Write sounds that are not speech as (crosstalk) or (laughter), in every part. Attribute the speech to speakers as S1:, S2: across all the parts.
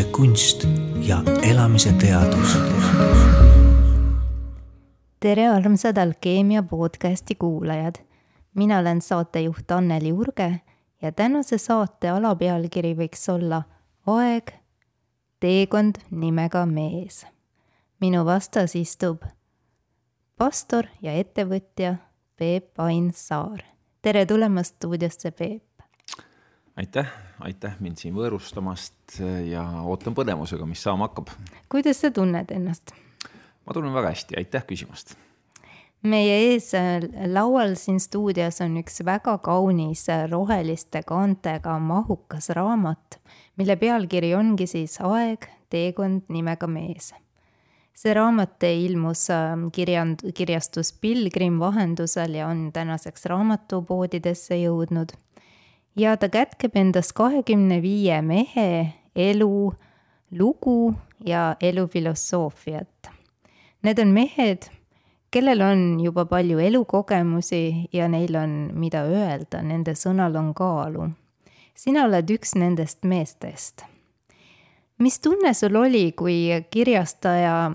S1: elamise kunst ja elamise teadus.
S2: tere, armsad Alkeemia podcasti kuulajad. mina olen saatejuht Anneli Urge ja tänase saate alapealkiri võiks olla Aeg, teekond nimega mees. minu vastas istub pastor ja ettevõtja Peep Ain Saar. tere tulemast stuudiosse, Peep!
S3: Aitäh, aitäh mind siin võõrustamast ja ootan põnevusega, mis saama hakkab.
S2: kuidas sa tunned ennast?
S3: ma tunnen väga hästi, aitäh küsimast.
S2: meie ees äh, laual siin stuudios on üks väga kaunis äh, roheliste kaantega mahukas raamat, mille pealkiri ongi siis Aeg, teekond nimega mees see raamat ilmus äh, kirjand-, kirjastus Pilgrim vahendusel ja on tänaseks raamatupoodidesse jõudnud ja ta kätkeb endas kahekümne viie mehe elu, lugu ja elufilosoofiat. Need on mehed, kellel on juba palju elukogemusi ja neil on, mida öelda, nende sõnal on kaalu. sina oled üks nendest meestest. mis tunne sul oli, kui kirjastaja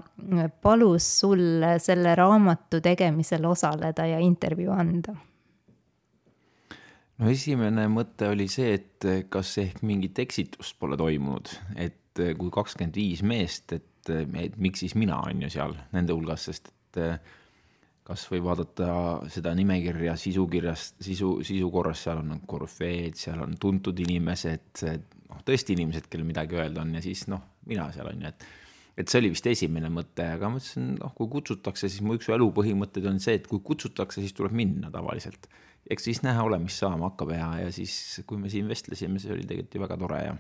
S2: palus sul selle raamatu tegemisel osaleda ja intervjuu anda?
S3: No esimene mõte oli see, et eh, kas ehk mingit eksitust pole toimunud, et eh, kui kakskümmend viis meest, et, eh, et miks siis mina on ju seal nende hulgas, sest et kasvõi vaadata seda nimekirja sisukirjast, sisu, sisu korras, seal on korüfeed, seal on tuntud inimesed, noh, tõesti inimesed, kellel midagi öelda on ja siis noh, mina seal on ju, et et see oli vist esimene mõte, aga ma mõtlesin, noh, kui kutsutakse, siis mu üks elu põhimõtteid on see, et kui kutsutakse, siis tuleb minna tavaliselt eks siis näha ole, mis saama hakkab ja, ja siis, kui me siin vestlesime, see oli tegelikult ju väga tore ja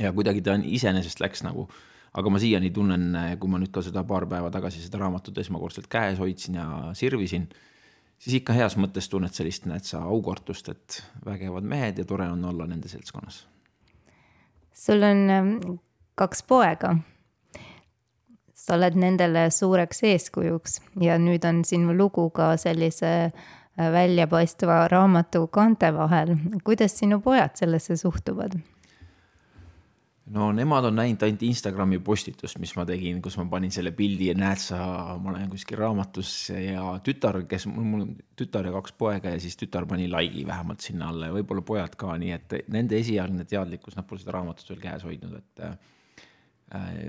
S3: ja kuidagi ta iseenesest läks nagu, aga ma siiani tunnen, kui ma nüüd ka seda paar päeva tagasi seda raamatut esmakordselt käes hoidsin ja sirvisin, siis ikka heas mõttes tunned sellist, näed sa, aukartust, et vägevad mehed ja tore on olla nende seltskonnas.
S2: sul on ähm, kaks poega. Sa oled nendele suureks eeskujuks ja nüüd on sinu lugu ka sellise äh, väljapaistva raamatu kaante vahel. kuidas sinu pojad sellesse suhtuvad?
S3: no nemad on näinud ainult Instagrami postitust, mis ma tegin, kus ma panin selle pildi ja näed sa, ma olen kuskil raamatus ja tütar, kes mul, on tütar ja kaks poega ja siis tütar pani like'i vähemalt sinna alla ja võib-olla pojad ka, nii et nende esialgne teadlikkus, nad pole seda raamatut veel käes hoidnud, et äh,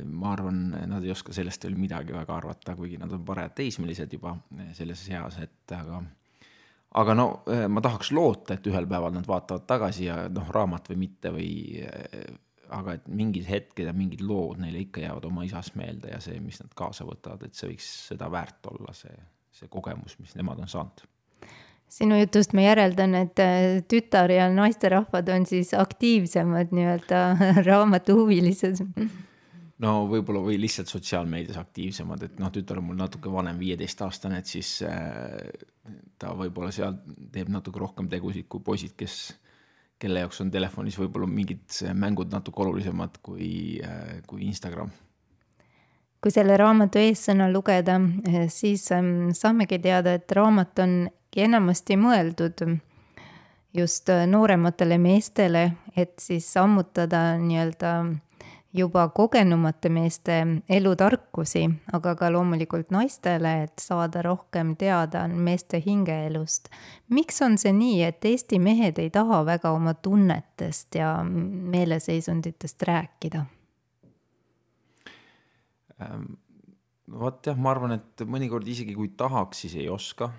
S3: ma arvan, nad ei oska sellest veel midagi väga arvata, kuigi nad on parajad teismelised juba selles eas, et aga aga no eh, ma tahaks loota, et ühel päeval nad vaatavad tagasi ja noh, raamat või mitte või aga et mingid hetked ja mingid lood neile ikka jäävad oma isast meelde ja see, mis nad kaasa võtavad, et see võiks seda väärt olla, see, see kogemus, mis nemad on saanud.
S2: sinu jutust ma järeldan, et tütar ja naisterahvad on siis aktiivsemad nii-öelda (laughs) raamatuhuvilised
S3: no võib-olla või lihtsalt sotsiaalmeedias aktiivsemad, et noh, tütar on mul natuke vanem, viieteistaastane, et siis äh, ta võib-olla seal teeb natuke rohkem tegusid kui poisid, kes, kelle jaoks on telefonis võib-olla mingid mängud natuke olulisemad kui äh,, kui Instagram.
S2: kui selle raamatu eessõna lugeda, siis ähm, saamegi teada, et raamat on enamasti mõeldud just noorematele meestele, et siis ammutada nii-öelda juba kogenumate meeste elutarkusi, aga ka loomulikult naistele, et saada rohkem teada meeste hingeelust. miks on see nii, et Eesti mehed ei taha väga oma tunnetest ja meeleseisunditest rääkida?
S3: Ähm, vot jah, ma arvan, et mõnikord isegi kui tahaks, siis ei oska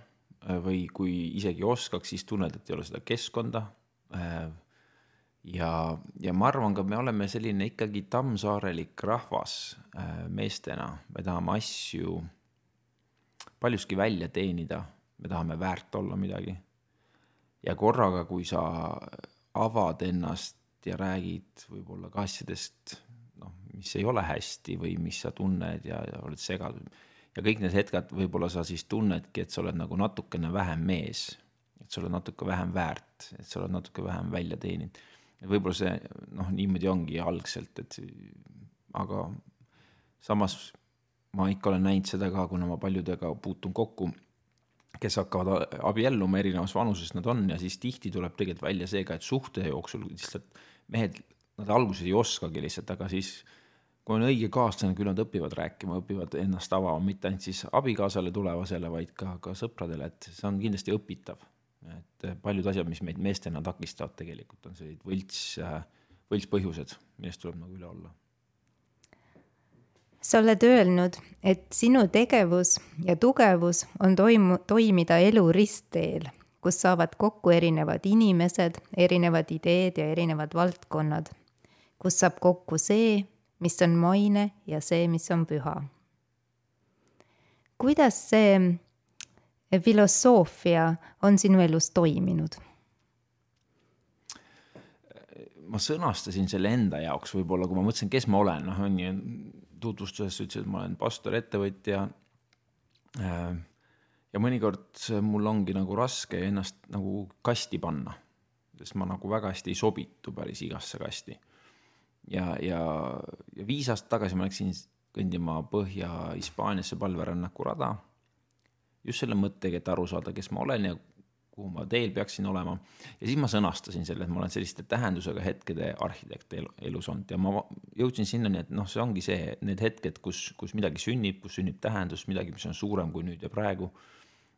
S3: või kui isegi oskaks, siis tunned, et ei ole seda keskkonda äh, ja, ja ma arvan ka, me oleme selline ikkagi tammsaarelik rahvas äh, meestena, me tahame asju paljuski välja teenida, me tahame väärt olla midagi. ja korraga, kui sa avad ennast ja räägid võib-olla ka asjadest, noh, mis ei ole hästi või mis sa tunned ja, ja oled segadus ja kõik need hetked võib-olla sa siis tunnedki, et sa oled nagu natukene vähem mees, et sa oled natuke vähem väärt, et sa oled natuke vähem välja teeninud et võib-olla see noh, niimoodi ongi algselt, et aga samas ma ikka olen näinud seda ka, kuna ma paljudega puutun kokku, kes hakkavad abielluma, erinevas vanuses nad on ja siis tihti tuleb tegelikult välja see ka, et suhte jooksul lihtsalt mehed nad alguses ei oskagi lihtsalt, aga siis kui on õige kaaslane, küll nad õpivad rääkima, õpivad ennast avama, mitte ainult siis abikaasale tulevasele, vaid ka, ka sõpradele, et see on kindlasti õpitav. Et paljud asjad, mis meid meestena takistavad, tegelikult on sellised võlts, võltspõhjused, millest tuleb nagu üle olla.
S2: sa oled öelnud, et sinu tegevus ja tugevus on toimu-, toimida elu ristteel, kus saavad kokku erinevad inimesed, erinevad ideed ja erinevad valdkonnad, kus saab kokku see, mis on maine ja see, mis on püha. kuidas see filosoofia on sinu elus toiminud?
S3: ma sõnastasin selle enda jaoks võib-olla, kui ma mõtlesin, kes ma olen, noh on ju, tutvustuses ütlesin, et ma olen pastor, ettevõtja. Äh, ja mõnikord mul ongi nagu raske ennast nagu kasti panna, sest ma nagu väga hästi ei sobitu päris igasse kasti ja, ja, ja viis aastat tagasi ma läksin kõndima Põhja-Hispaaniasse palverännaku rada. Just selle mõttega, et aru saada, kes ma olen ja kuhu ma teel peaksin olema. ja siis ma sõnastasin selle, et ma olen selliste tähendusega hetkede arhitekt elu, elus olnud ja ma jõudsin sinnani, et noh, see ongi see, need hetked, kus, kus midagi sünnib, kus sünnib tähendus, midagi, mis on suurem kui nüüd ja praegu.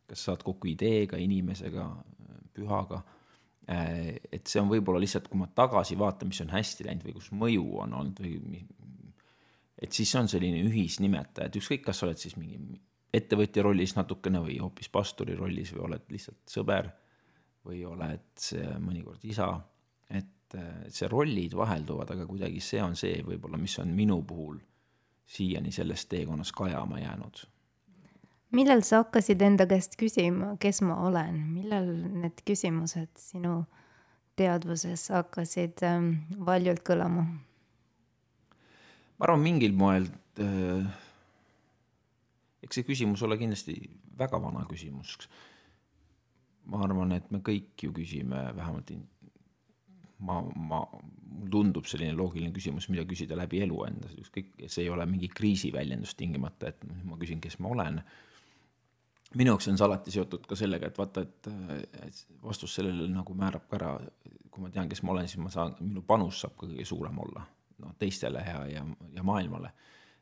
S3: kas saad kokku ideega, inimesega, pühaga Äh, et see on võib-olla lihtsalt, kui ma tagasi vaatan, mis on hästi läinud või kus mõju on olnud või et siis on selline ühisnimetaja, et ükskõik, kas sa oled siis mingi ettevõtja rollis natukene või hoopis pastori rollis või oled lihtsalt sõber või oled mõnikord isa, et see rollid vahelduvad, aga kuidagi see on see võib-olla, mis on minu puhul siiani selles teekonnas kajama jäänud.
S2: Millal sa hakkasid enda käest küsima, kes ma olen, millal need küsimused sinu teadvuses hakkasid ähm, valjult kõlama?
S3: ma arvan, mingil moel äh,, eks see küsimus ole kindlasti väga vana küsimus. ma arvan, et me kõik ju küsime vähemalt ma, ma, mulle tundub selline loogiline küsimus, mida küsida läbi elu enda, ükskõik, see ei ole mingi kriisiväljendus tingimata, et ma küsin, kes ma olen minu jaoks on see alati seotud ka sellega, et vaata, et vastus sellele nagu määrab ka ära, kui ma tean, kes ma olen, siis ma saan, minu panus saab ka kõige suurem olla, noh, teistele ja, ja, ja maailmale.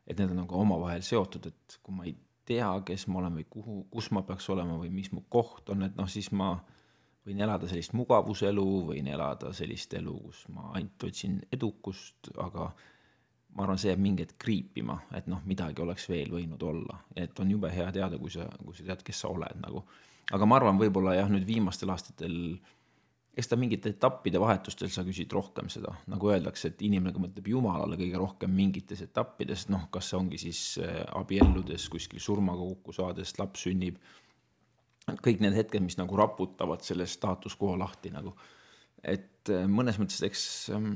S3: et need on nagu omavahel seotud, et kui ma ei tea, kes ma olen või kuhu, kus ma peaks olema või mis mu koht on, et noh, siis ma võin elada sellist mugavuselu, võin elada sellist elu, kus ma ainult otsin edukust, aga ma arvan, see jääb mingi hetk kriipima, et noh, midagi oleks veel võinud olla, et on jube hea teada, kui sa, kui sa tead, kes sa oled nagu. aga ma arvan, võib-olla jah, nüüd viimastel aastatel, eks ta mingite etappide vahetustel sa küsid rohkem seda, nagu öeldakse, et inimene mõtleb Jumalale kõige rohkem mingites etappides, noh, kas see ongi siis äh, abielludes, kuskil surmaga kokku saades, laps sünnib. kõik need hetked, mis nagu raputavad selle staatus quo lahti nagu. et äh, mõnes mõttes, eks ähm,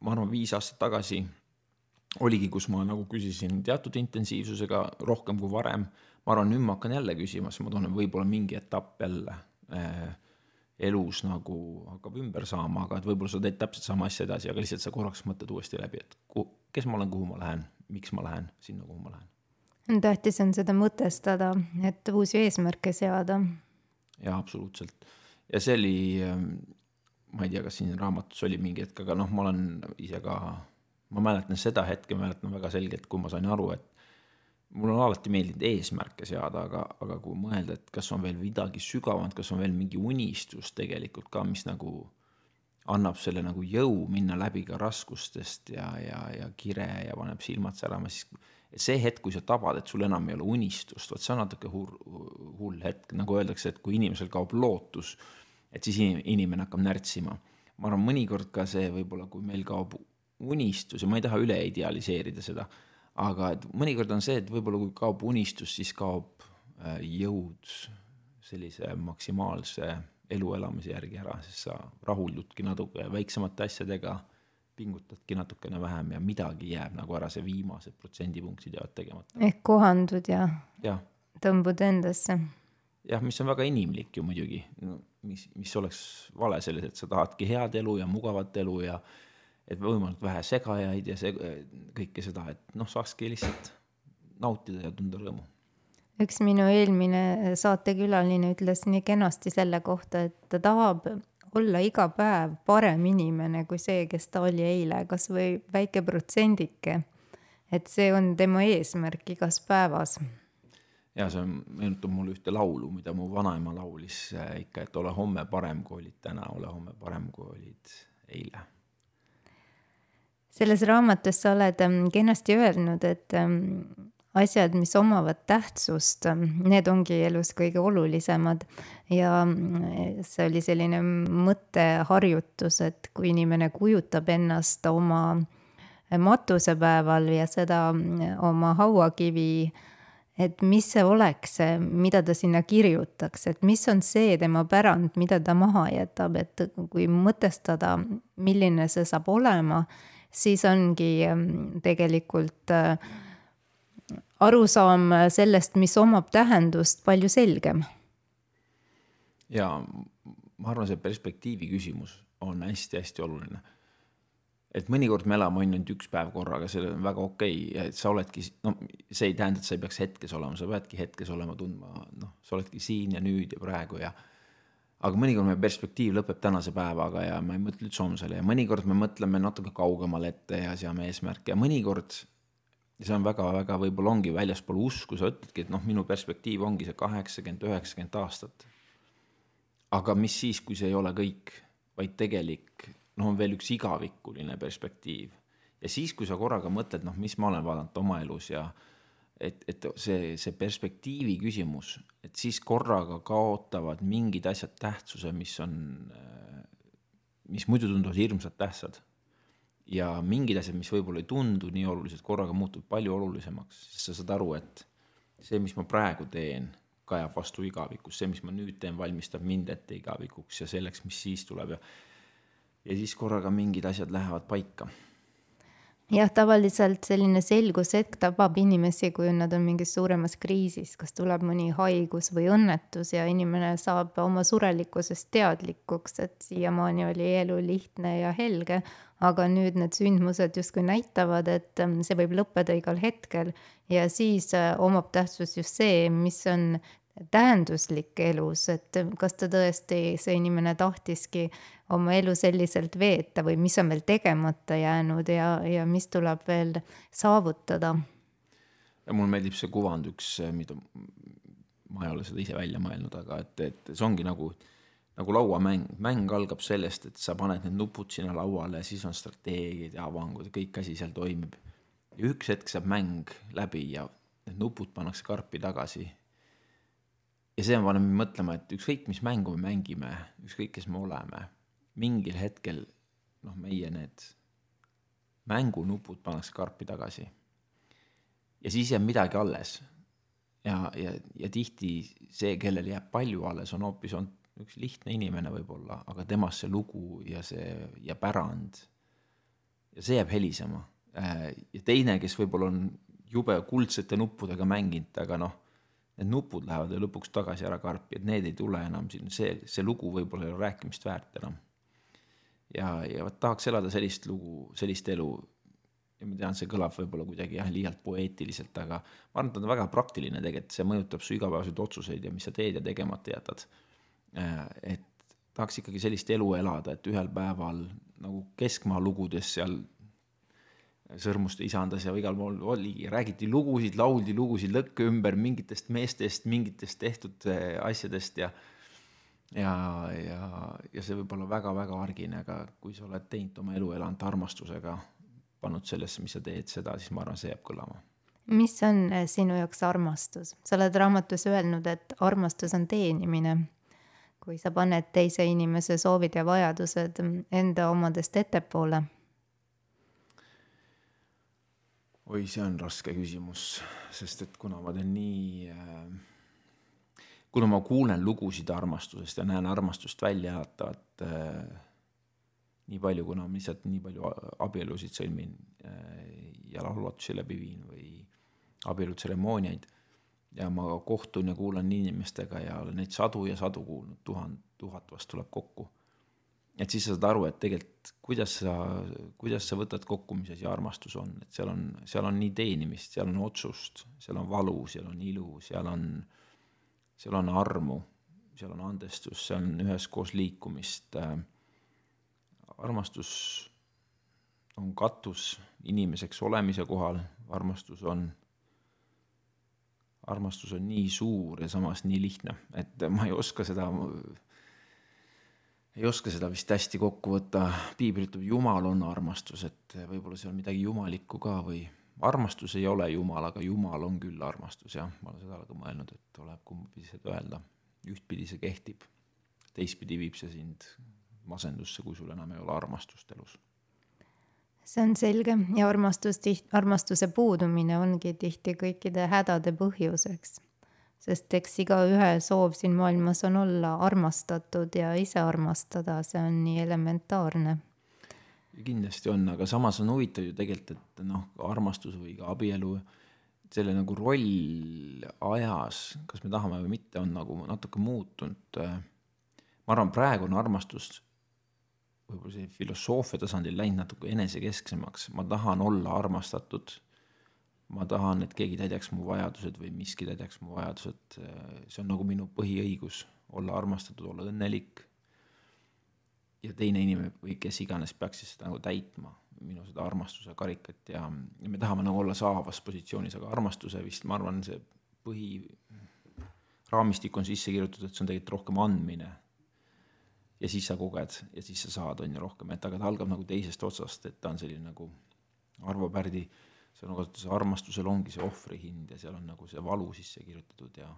S3: ma arvan, viis aastat tagasi oligi, kus ma nagu küsisin teatud intensiivsusega rohkem kui varem. ma arvan, nüüd ma hakkan jälle küsima, sest ma tunnen, võib-olla mingi etapp jälle äh, elus nagu hakkab ümber saama, aga et võib-olla sa teed täpselt sama asja edasi, aga lihtsalt sa korraks mõtled uuesti läbi, et kuhu, kes ma olen, kuhu ma lähen, miks ma lähen sinna, kuhu ma lähen.
S2: tähtis on seda mõtestada, et uusi eesmärke seada.
S3: jaa, absoluutselt. ja see oli, ähm, ma ei tea, kas siin raamatus oli mingi hetk, aga noh, ma olen ise ka ma mäletan seda hetke, mäletan väga selgelt, kui ma sain aru, et mul on alati meeldinud eesmärke seada, aga, aga kui mõelda, et kas on veel midagi sügavamat, kas on veel mingi unistus tegelikult ka, mis nagu annab selle nagu jõu minna läbi ka raskustest ja, ja, ja kire ja paneb silmad särama, siis see hetk, kui sa tabad, et sul enam ei ole unistust, vot see on natuke hull, hull hetk, nagu öeldakse, et kui inimesel kaob lootus, et siis inimene hakkab närtsima. ma arvan, mõnikord ka see võib-olla, kui meil kaob unistus ja ma ei taha üle idealiseerida seda, aga et mõnikord on see, et võib-olla kui kaob unistus, siis kaob äh, jõud sellise maksimaalse elu elamise järgi ära, sest sa rahuldudki natuke väiksemate asjadega, pingutadki natukene vähem ja midagi jääb nagu ära, see viimased protsendipunktid jäävad tegemata.
S2: ehk kohandud ja,
S3: ja.
S2: tõmbud endasse.
S3: jah, mis on väga inimlik ju muidugi no,, mis, mis oleks vale selles, et sa tahadki head elu ja mugavat elu ja et võimalikult vähe segajaid ja seg-, kõike seda, et noh, saakski lihtsalt nautida ja tunda rõõmu.
S2: üks minu eelmine saatekülaline ütles nii kenasti selle kohta, et ta tahab olla iga päev parem inimene kui see, kes ta oli eile, kas või väike protsendike. et see on tema eesmärk igas päevas.
S3: ja see meenutab mulle ühte laulu, mida mu vanaema laulis äh, ikka, et ole homme parem, kui olid täna, ole homme parem, kui olid eile
S2: selles raamatus sa oled ähm, kenasti öelnud, et ähm, asjad, mis omavad tähtsust, need ongi elus kõige olulisemad. ja mm, see oli selline mõtteharjutus, et kui inimene kujutab ennast oma matusepäeval ja seda mm, oma hauakivi, et mis see oleks, mida ta sinna kirjutaks, et mis on see tema pärand, mida ta maha jätab, et kui mõtestada, milline see saab olema, siis ongi mm, tegelikult äh, arusaam sellest, mis omab tähendust, palju selgem.
S3: ja ma arvan, see perspektiivi küsimus on hästi-hästi oluline. et mõnikord me elame ainult üks päev korraga, see on väga okei okay. et sa oledki, no see ei tähenda, et sa ei peaks hetkes olema, sa peadki hetkes olema, tundma, noh, sa oledki siin ja nüüd ja praegu ja aga mõnikord meie perspektiiv lõpeb tänase päevaga ja ma ei mõtle üldse homsele ja mõnikord me mõtleme natuke kaugemale ette ja seame eesmärke ja mõnikord ja see on väga-väga, võib-olla ongi väljaspool usku, sa ütledki, et noh, minu perspektiiv ongi see kaheksakümmend, üheksakümmend aastat. aga mis siis, kui see ei ole kõik, vaid tegelik, noh, on veel üks igavikuline perspektiiv. ja siis, kui sa korraga mõtled, noh, mis ma olen vaadanud oma elus ja et, et see, see perspektiivi küsimus, et siis korraga kaotavad mingid asjad tähtsuse, mis on, mis muidu tunduvad hirmsalt tähtsad. Ja mingid asjad, mis võib-olla ei tundu nii olulised, korraga muutuvad palju olulisemaks, sest sa saad aru, et see, mis ma praegu teen, kajab vastu igavikus, see, mis ma nüüd teen, valmistab mind ette igavikuks ja selleks, mis siis tuleb. Ja ja siis korraga mingid asjad lähevad paika
S2: jah, tavaliselt selline selgushetk tabab inimesi, kui nad on mingis suuremas kriisis, kas tuleb mõni haigus või õnnetus ja inimene saab oma surelikkusest teadlikuks, et siiamaani oli elu lihtne ja helge, aga nüüd need sündmused justkui näitavad, et ähm, see võib lõppeda igal hetkel. Ja siis äh, omab tähtsust just see, mis on tähenduslik elus, et kas ta tõesti, see inimene tahtiski oma elu selliselt veeta või mis on veel tegemata jäänud ja, ja mis tuleb veel saavutada.
S3: ja mulle meeldib see kuvand üks, mida ma ei ole seda ise välja mõelnud, aga et, et see ongi nagu, nagu lauamäng, mäng algab sellest, et sa paned need nupud sinna lauale siis on strateegiad ja avangud ja kõik asi seal toimib. ja üks hetk saab mäng läbi ja need nupud pannakse karpi tagasi ja see paneb mind mõtlema, et ükskõik, mis mängu me mängime, ükskõik, kes me oleme, mingil hetkel noh, meie need mängunupud pannakse karpi tagasi. ja siis jääb midagi alles. ja, ja, ja tihti see, kellel jääb palju alles, on hoopis on üks lihtne inimene võib-olla, aga temast see lugu ja see ja pärand ja see jääb helisema. ja teine, kes võib-olla on jube kuldsete nuppudega mänginud, aga noh need nupud lähevad ju lõpuks tagasi ära karpi, et need ei tule enam siin, see, see lugu võib-olla ei ole rääkimist väärt enam. Ja, ja vot tahaks elada sellist lugu, sellist elu. ja ma tean, see kõlab võib-olla kuidagi jah, liialt poeetiliselt, aga ma arvan, et ta on väga praktiline tegelikult, see mõjutab su igapäevaseid otsuseid ja mis sa teed ja tegemata jätad. Äh, et tahaks ikkagi sellist elu elada, et ühel päeval nagu keskmaa lugudes seal Sõrmuste isandas ja igal pool oligi, räägiti lugusid, lauldi lugusid lõkke ümber mingitest meestest, mingitest tehtud eh, asjadest ja ja, ja, ja see võib olla väga-väga argine, aga kui sa oled teinud oma elu, elanud armastusega, pannud sellesse, mis sa teed, seda, siis ma arvan, see jääb kõlama.
S2: mis on eh, sinu jaoks armastus? sa oled raamatus öelnud, et armastus on teenimine. kui sa paned teise inimese soovid ja vajadused enda omadest ettepoole
S3: oi, see on raske küsimus, sest et kuna ma teen nii äh,, kuna ma kuulen lugusid armastusest ja näen armastust välja elatavat äh, nii palju, kuna ma lihtsalt nii palju abielusid sõlmin äh, ja laulatusi läbi viin või abielutseremooniaid ja ma kohtun ja kuulan inimestega ja olen neid sadu ja sadu kuulnud, tuhat, tuhat vast tuleb kokku. Et siis sa saad aru, et tegelikult kuidas sa, kuidas sa võtad kokku, mis asi armastus on, et seal on, seal on nii teenimist, seal on otsust, seal on valu, seal on ilu, seal on, seal on armu, seal on andestus, seal on üheskoos liikumist. armastus on katus inimeseks olemise kohal, armastus on, armastus on nii suur ja samas nii lihtne, et ma ei oska seda, ei oska seda vist hästi kokku võtta. piibel ütleb, Jumal on armastus, et võib-olla seal midagi jumalikku ka või armastus ei ole Jumal, aga Jumal on küll armastus, jah, ma olen seda ka mõelnud, et tuleb kumbapidi öelda. ühtpidi see kehtib, teistpidi viib see sind masendusse, kui sul enam ei ole armastust elus.
S2: see on selge ja armastus tiht-, armastuse puudumine ongi tihti kõikide hädade põhjuseks. sest eks igaühe soov siin maailmas on olla armastatud ja ise armastada, see on nii elementaarne
S3: kindlasti on, aga samas on huvitav ju tegelikult, et noh, armastus või ka abielu, selle nagu roll ajas, kas me tahame või mitte, on nagu natuke muutunud. ma arvan, praegu on armastus võib-olla see filosoofia tasandil läinud natuke enesekesksemaks, ma tahan olla armastatud. ma tahan, et keegi täidaks mu vajadused või miski täidaks mu vajadused. see on nagu minu põhiõigus, olla armastatud, olla õnnelik ja teine inimene või kes iganes peaks siis seda nagu täitma, minu seda armastuse karikat ja, ja me tahame nagu olla saavas positsioonis, aga armastuse vist ma arvan, see põhiraamistik on sisse kirjutatud, see on tegelikult rohkem andmine. ja siis sa koged ja siis sa saad, on ju rohkem, et aga ta algab nagu teisest otsast, et ta on selline nagu Arvo Pärdi sõnu kasutus, armastusel ongi see ohvri hind ja seal on nagu see valu sisse kirjutatud ja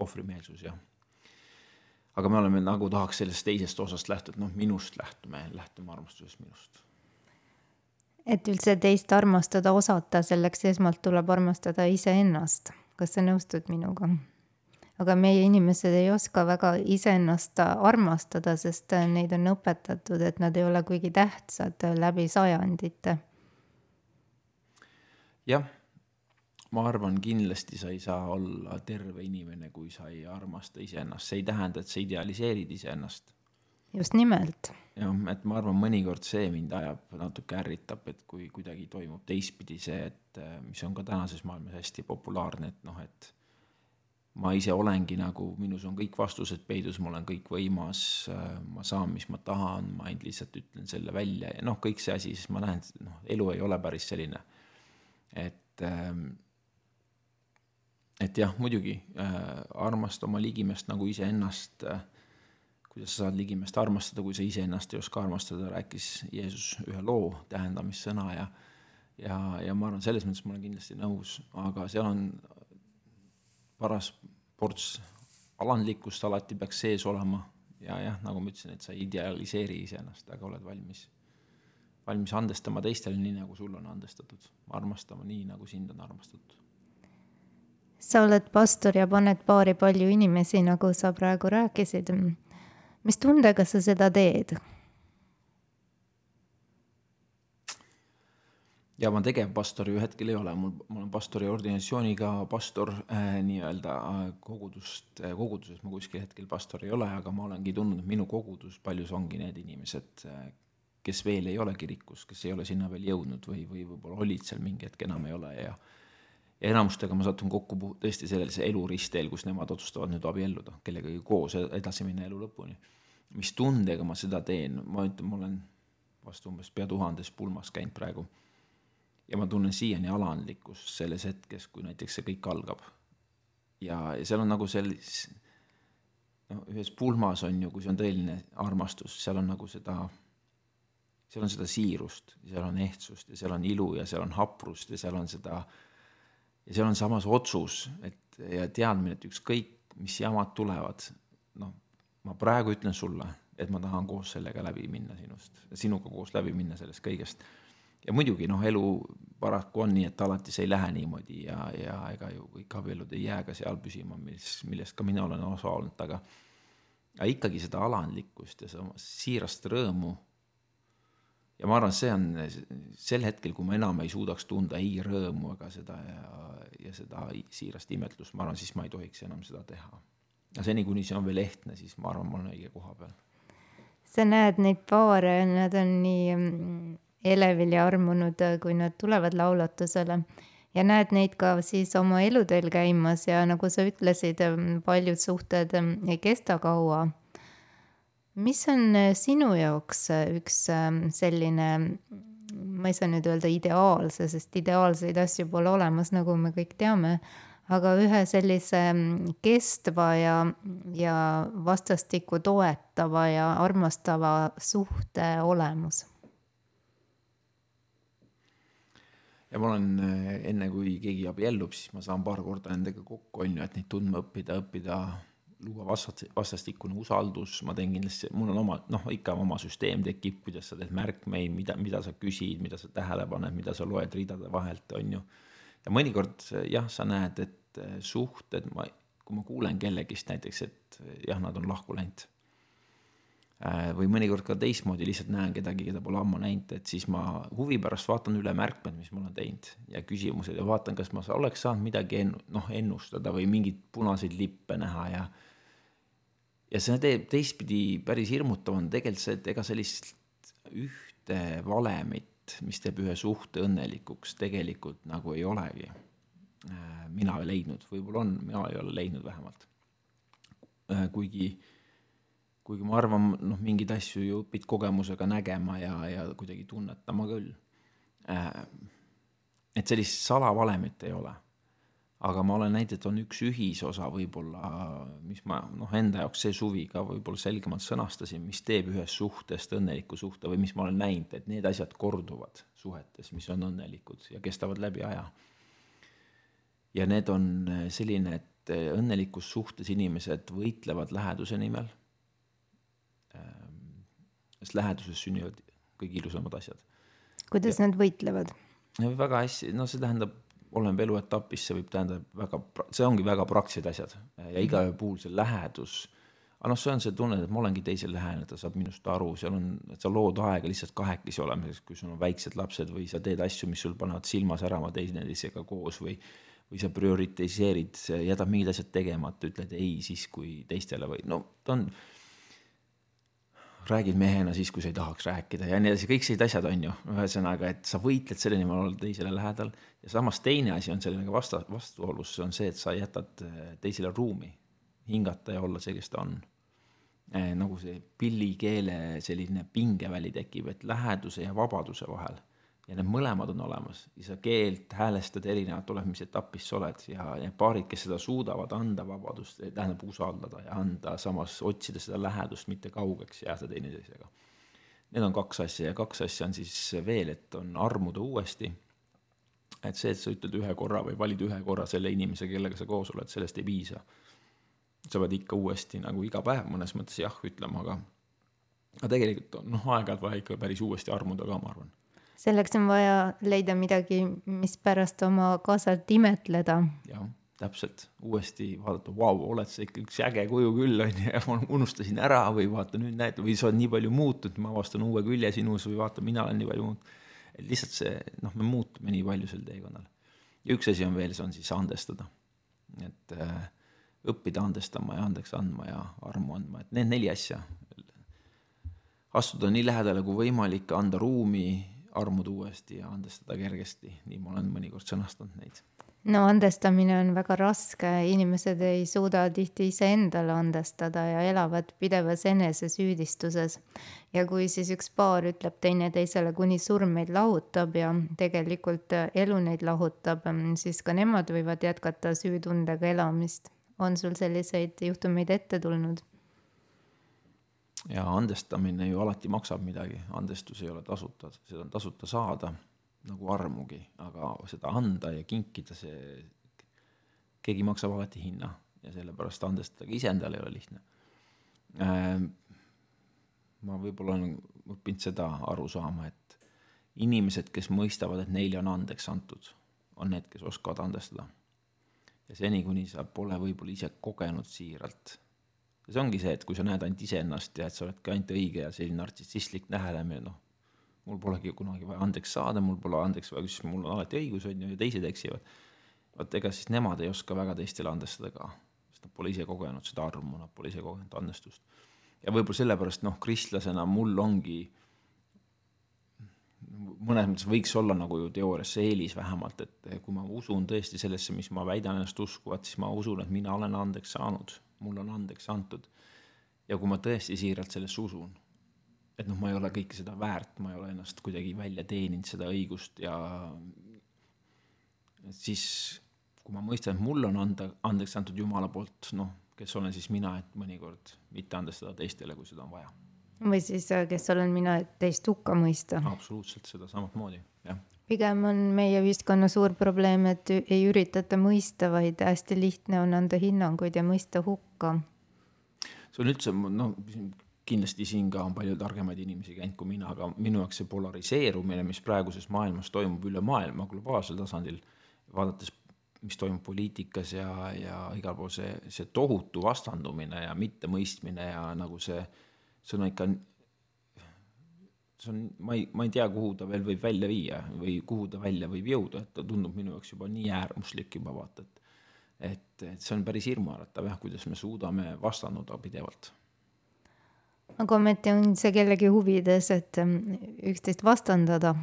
S3: ohvrimeelsus ja aga me oleme nagu tahaks sellest teisest osast lähtuda, noh, minust lähtume, lähtume armastusest minust.
S2: et üldse teist armastada osata, selleks esmalt tuleb armastada iseennast. kas sa nõustud minuga? aga meie inimesed ei oska väga iseennast armastada, sest neid on õpetatud, et nad ei ole kuigi tähtsad läbi sajandite.
S3: jah ma arvan, kindlasti sa ei saa olla terve inimene, kui sa ei armasta iseennast, see ei tähenda, et sa idealiseerid iseennast.
S2: just nimelt.
S3: jah, et ma arvan, mõnikord see mind ajab, natuke ärritab, et kui kuidagi toimub teistpidi see, et mis on ka tänases maailmas hästi populaarne, et noh, et ma ise olengi nagu, minus on kõik vastused peidus, ma olen kõikvõimas, ma saan, mis ma tahan, ma ainult lihtsalt ütlen selle välja ja noh, kõik see asi, siis ma näen, noh, elu ei ole päris selline. et ähm, et jah, muidugi äh, armasta oma ligimest nagu iseennast äh,. kuidas sa saad ligimest armastada, kui sa iseennast ei oska armastada, rääkis Jeesus ühe loo tähendamissõna ja ja, ja ma arvan, selles mõttes ma olen kindlasti nõus, aga seal on paras ports alandlikkust alati peaks sees olema ja jah, nagu ma ütlesin, et sa ei idealiseeri iseennast, aga oled valmis, valmis andestama teistele nii, nagu sul on andestatud, armastama nii, nagu sind on armastatud
S2: sa oled pastor ja paned paari palju inimesi, nagu sa praegu rääkisid. mis tundega sa seda teed?
S3: ja ma tegevpastori ju hetkel ei ole, mul, ma olen pastori ordinatsiooniga pastor äh, nii-öelda äh, kogudust äh,, koguduses ma kuskil hetkel pastor ei ole, aga ma olengi tundnud, et minu kogudus paljus ongi need inimesed äh,, kes veel ei ole kirikus, kes ei ole sinna veel jõudnud või, või võib-olla olid seal mingi hetk, enam ei ole ja ja enamustega ma satun kokku tõesti sellise eluristteel, kus nemad otsustavad nüüd abielluda, kellegagi koos edasi minna elu lõpuni. mis tundega ma seda teen, ma ütlen, ma olen vast umbes pea tuhandes pulmas käinud praegu. ja ma tunnen siiani alandlikkust selles hetkes, kui näiteks see kõik algab. ja, ja seal on nagu sellis-, noh, ühes pulmas on ju, kui see on tõeline armastus, seal on nagu seda, seal on seda siirust, seal on ehtsust ja seal on ilu ja seal on haprust ja seal on seda äh, ja seal on samas otsus, et ja teadmine, et ükskõik, mis jamad tulevad, noh, ma praegu ütlen sulle, et ma tahan koos sellega läbi minna sinust, sinuga koos läbi minna sellest kõigest. ja muidugi noh, elu paraku on nii, et alati see ei lähe niimoodi ja, ja ega ju kõik abielud ei jää ka seal püsima, mis, millest ka mina olen osa olnud, aga aga ikkagi seda alandlikkust ja seda siirast rõõmu ja ma arvan, see on sel hetkel, kui ma enam ei suudaks tunda ei rõõmu ega seda ja, ja seda siirast imetlust, ma arvan, siis ma ei tohiks enam seda teha. ja seni, kuni see on veel ehtne, siis ma arvan, ma olen õige koha peal.
S2: sa näed neid paare, nad on nii mm, elevil ja armunud, kui nad tulevad laulatusele ja näed neid ka siis oma eluteel käimas ja nagu sa ütlesid, paljud suhted ei kesta kaua. Mis on sinu jaoks üks selline, ma ei saa nüüd öelda ideaalse, sest ideaalseid asju pole olemas, nagu me kõik teame, aga ühe sellise kestva ja, ja vastastikku toetava ja armastava suhte olemus?
S3: Ja ma olen eh, enne, kui keegi abiellub, siis ma saan paar korda nendega kokku, on ju, et neid tundma õppida, õppida, luua vastas, vastastikune usaldus, ma teen kindlasti, mul on oma, noh, ikka oma süsteem tekib, kuidas sa teed märkmeid, mida, mida sa küsid, mida sa tähele paned, mida sa loed ridade vahelt, on ju. ja mõnikord jah, sa näed, et eh, suhted, ma, kui ma kuulen kellegist näiteks, et jah, nad on lahku läinud Äh, või mõnikord ka teistmoodi, lihtsalt näen kedagi, keda pole ammu näinud, et siis ma huvi pärast vaatan üle märkmed, mis ma olen teinud ja küsimused ja vaatan, kas ma oleks saanud midagi enn-, noh, ennustada või mingeid punaseid lippe näha ja ja see teeb teistpidi päris hirmutav on tegelikult see, et ega sellist ühte valemit, mis teeb ühe suhte õnnelikuks, tegelikult nagu ei olegi. Äh, mina ei leidnud, võib-olla on, mina ei ole leidnud vähemalt. Äh, kuigi kuigi ma arvan, noh, mingeid asju ju õpid kogemusega nägema ja, ja kuidagi tunnetama küll. Äh, et sellist salavalemit ei ole. Aga ma olen näinud, et on üks ühisosa võib-olla, mis ma noh, enda jaoks see suvi ka võib-olla selgemalt sõnastasin, mis teeb ühest suhtest õnneliku suhte või mis ma olen näinud, et need asjad korduvad suhetes, mis on õnnelikud ja kestavad läbi aja. ja need on selline, et õnnelikus suhtes inimesed võitlevad läheduse nimel Ehm, sest läheduses sünnivad kõige ilusamad asjad.
S2: kuidas ja, nad võitlevad?
S3: väga hästi, no see tähendab, oleneb eluetapist, see võib tähendada väga, see ongi väga praktilised asjad. Ja igaühe puhul see lähedus, aga noh, see on see tunne, et ma olengi teisele lähene, ta saab minust aru, seal on, et sa lood aega lihtsalt kahekesi olemiseks, kui sul on väiksed lapsed või sa teed asju, mis sul panevad silma särama teineteisega koos või või sa prioritiseerid, jätad mingid asjad tegemata, ütled ei siis, kui teistele või no ta on räägid mehena siis, kui sa ei tahaks rääkida ja nii edasi, kõik sellised asjad on ju, ühesõnaga, et sa võitled selle nimel olla teisele lähedal ja samas teine asi on sellega vasta, vastuolus, on see, et sa jätad eh, teisele ruumi hingata ja olla see, kes ta on eh,. nagu see pillikeele selline pingeväli tekib, et läheduse ja vabaduse vahel ja need mõlemad on olemas ja sa keelt häälestad erinevalt, oleneb, mis etapis sa oled ja, ja paarid, kes seda suudavad anda vabadust, tähendab usaldada ja anda, samas otsida seda lähedust, mitte kaugeks jääda teineteisega. Need on kaks asja ja kaks asja on siis veel, et on armuda uuesti. Et see, et sa ütled ühe korra või valid ühe korra selle inimese, kellega sa koos oled, sellest ei piisa. sa pead ikka uuesti nagu iga päev mõnes mõttes jah ütlema, aga aga tegelikult on noh, aeg-ajalt vaja ikka päris uuesti armuda ka, ma arvan
S2: selleks on vaja leida midagi, mis pärast oma kaasalt imetleda.
S3: jah, täpselt, uuesti vaadata, vau, oled sa ikka üks äge kuju küll, on ju, ja ma unustasin ära või vaata nüüd näed, või sa oled nii palju muutunud, ma avastan uue külje sinus või vaata, mina olen nii palju muutunud. Et lihtsalt see, noh, me muutume nii palju sel teekonnal. ja üks asi on veel, see on siis andestada. et äh, õppida andestama ja andeks andma ja armu andma, et need neli asja. astuda nii lähedale kui võimalik, anda ruumi armuda uuesti ja andestada kergesti, nii ma olen mõnikord sõnastanud neid.
S2: No andestamine on väga raske, inimesed ei suuda tihti iseendale andestada ja elavad pidevas enesesüüdistuses. ja kui siis üks paar ütleb teineteisele, kuni surm meid lahutab ja tegelikult elu neid lahutab, siis ka nemad võivad jätkata süütundega elamist. on sul selliseid juhtumeid ette tulnud?
S3: ja andestamine ju alati maksab midagi, andestus ei ole tasuta, seda on tasuta saada nagu armugi, aga seda anda ja kinkida, see, keegi maksab alati hinna ja sellepärast andestada ka iseendale ei ole lihtne äh,. ma võib-olla olen õppinud seda aru saama, et inimesed, kes mõistavad, et neile on andeks antud, on need, kes oskavad andestada. ja seni, kuni sa pole võib-olla ise kogenud siiralt see ongi see, et kui sa näed ainult iseennast ja et sa oledki ainult õige ja selline nartsissistlik lähenemine, noh, mul polegi kunagi vaja andeks saada, mul pole andeks vaja, siis mul on alati õigus, on ju, ja teised eksivad. vot ega siis nemad ei oska väga teistele andestada ka, sest nad pole ise kogenud seda armu, nad pole ise kogenud andestust. ja võib-olla sellepärast noh, kristlasena mul ongi mõnes mõttes võiks olla nagu ju teoorias see eelis vähemalt, et kui ma usun tõesti sellesse, mis ma väidan ennast uskuvat, siis ma usun, et mina olen andeks saanud, mulle on andeks antud. ja kui ma tõesti siiralt sellesse usun, et noh, ma ei ole kõike seda väärt, ma ei ole ennast kuidagi välja teeninud, seda õigust ja siis kui ma mõistan, et mulle on anda, andeks antud Jumala poolt, noh, kes olen siis mina, et mõnikord mitte anda seda teistele, kui seda on vaja
S2: või siis, äh, kes olen mina, et teist hukka mõista.
S3: absoluutselt seda samamoodi, jah.
S2: pigem on meie ühiskonna suur probleem, et ei üritata mõista, vaid hästi lihtne on anda hinnanguid ja mõista hukka.
S3: see on üldse, noh, kindlasti siin ka on palju targemaid inimesi käinud kui mina, aga minu jaoks see polariseerumine, mis praeguses maailmas toimub üle maailma globaalsel tasandil, vaadates mis toimub poliitikas ja, ja igal pool see, see tohutu vastandumine ja mittemõistmine ja nagu see see on ikka, see on, ma ei, ma ei tea, kuhu ta veel võib välja viia või kuhu ta välja võib jõuda, et ta tundub minu jaoks juba nii äärmuslik juba vaata, et et, et see on päris hirmuäratav jah, kuidas me suudame vastanduda pidevalt.
S2: Aga ometi on see kellegi huvides, et ähm, üksteist vastandada.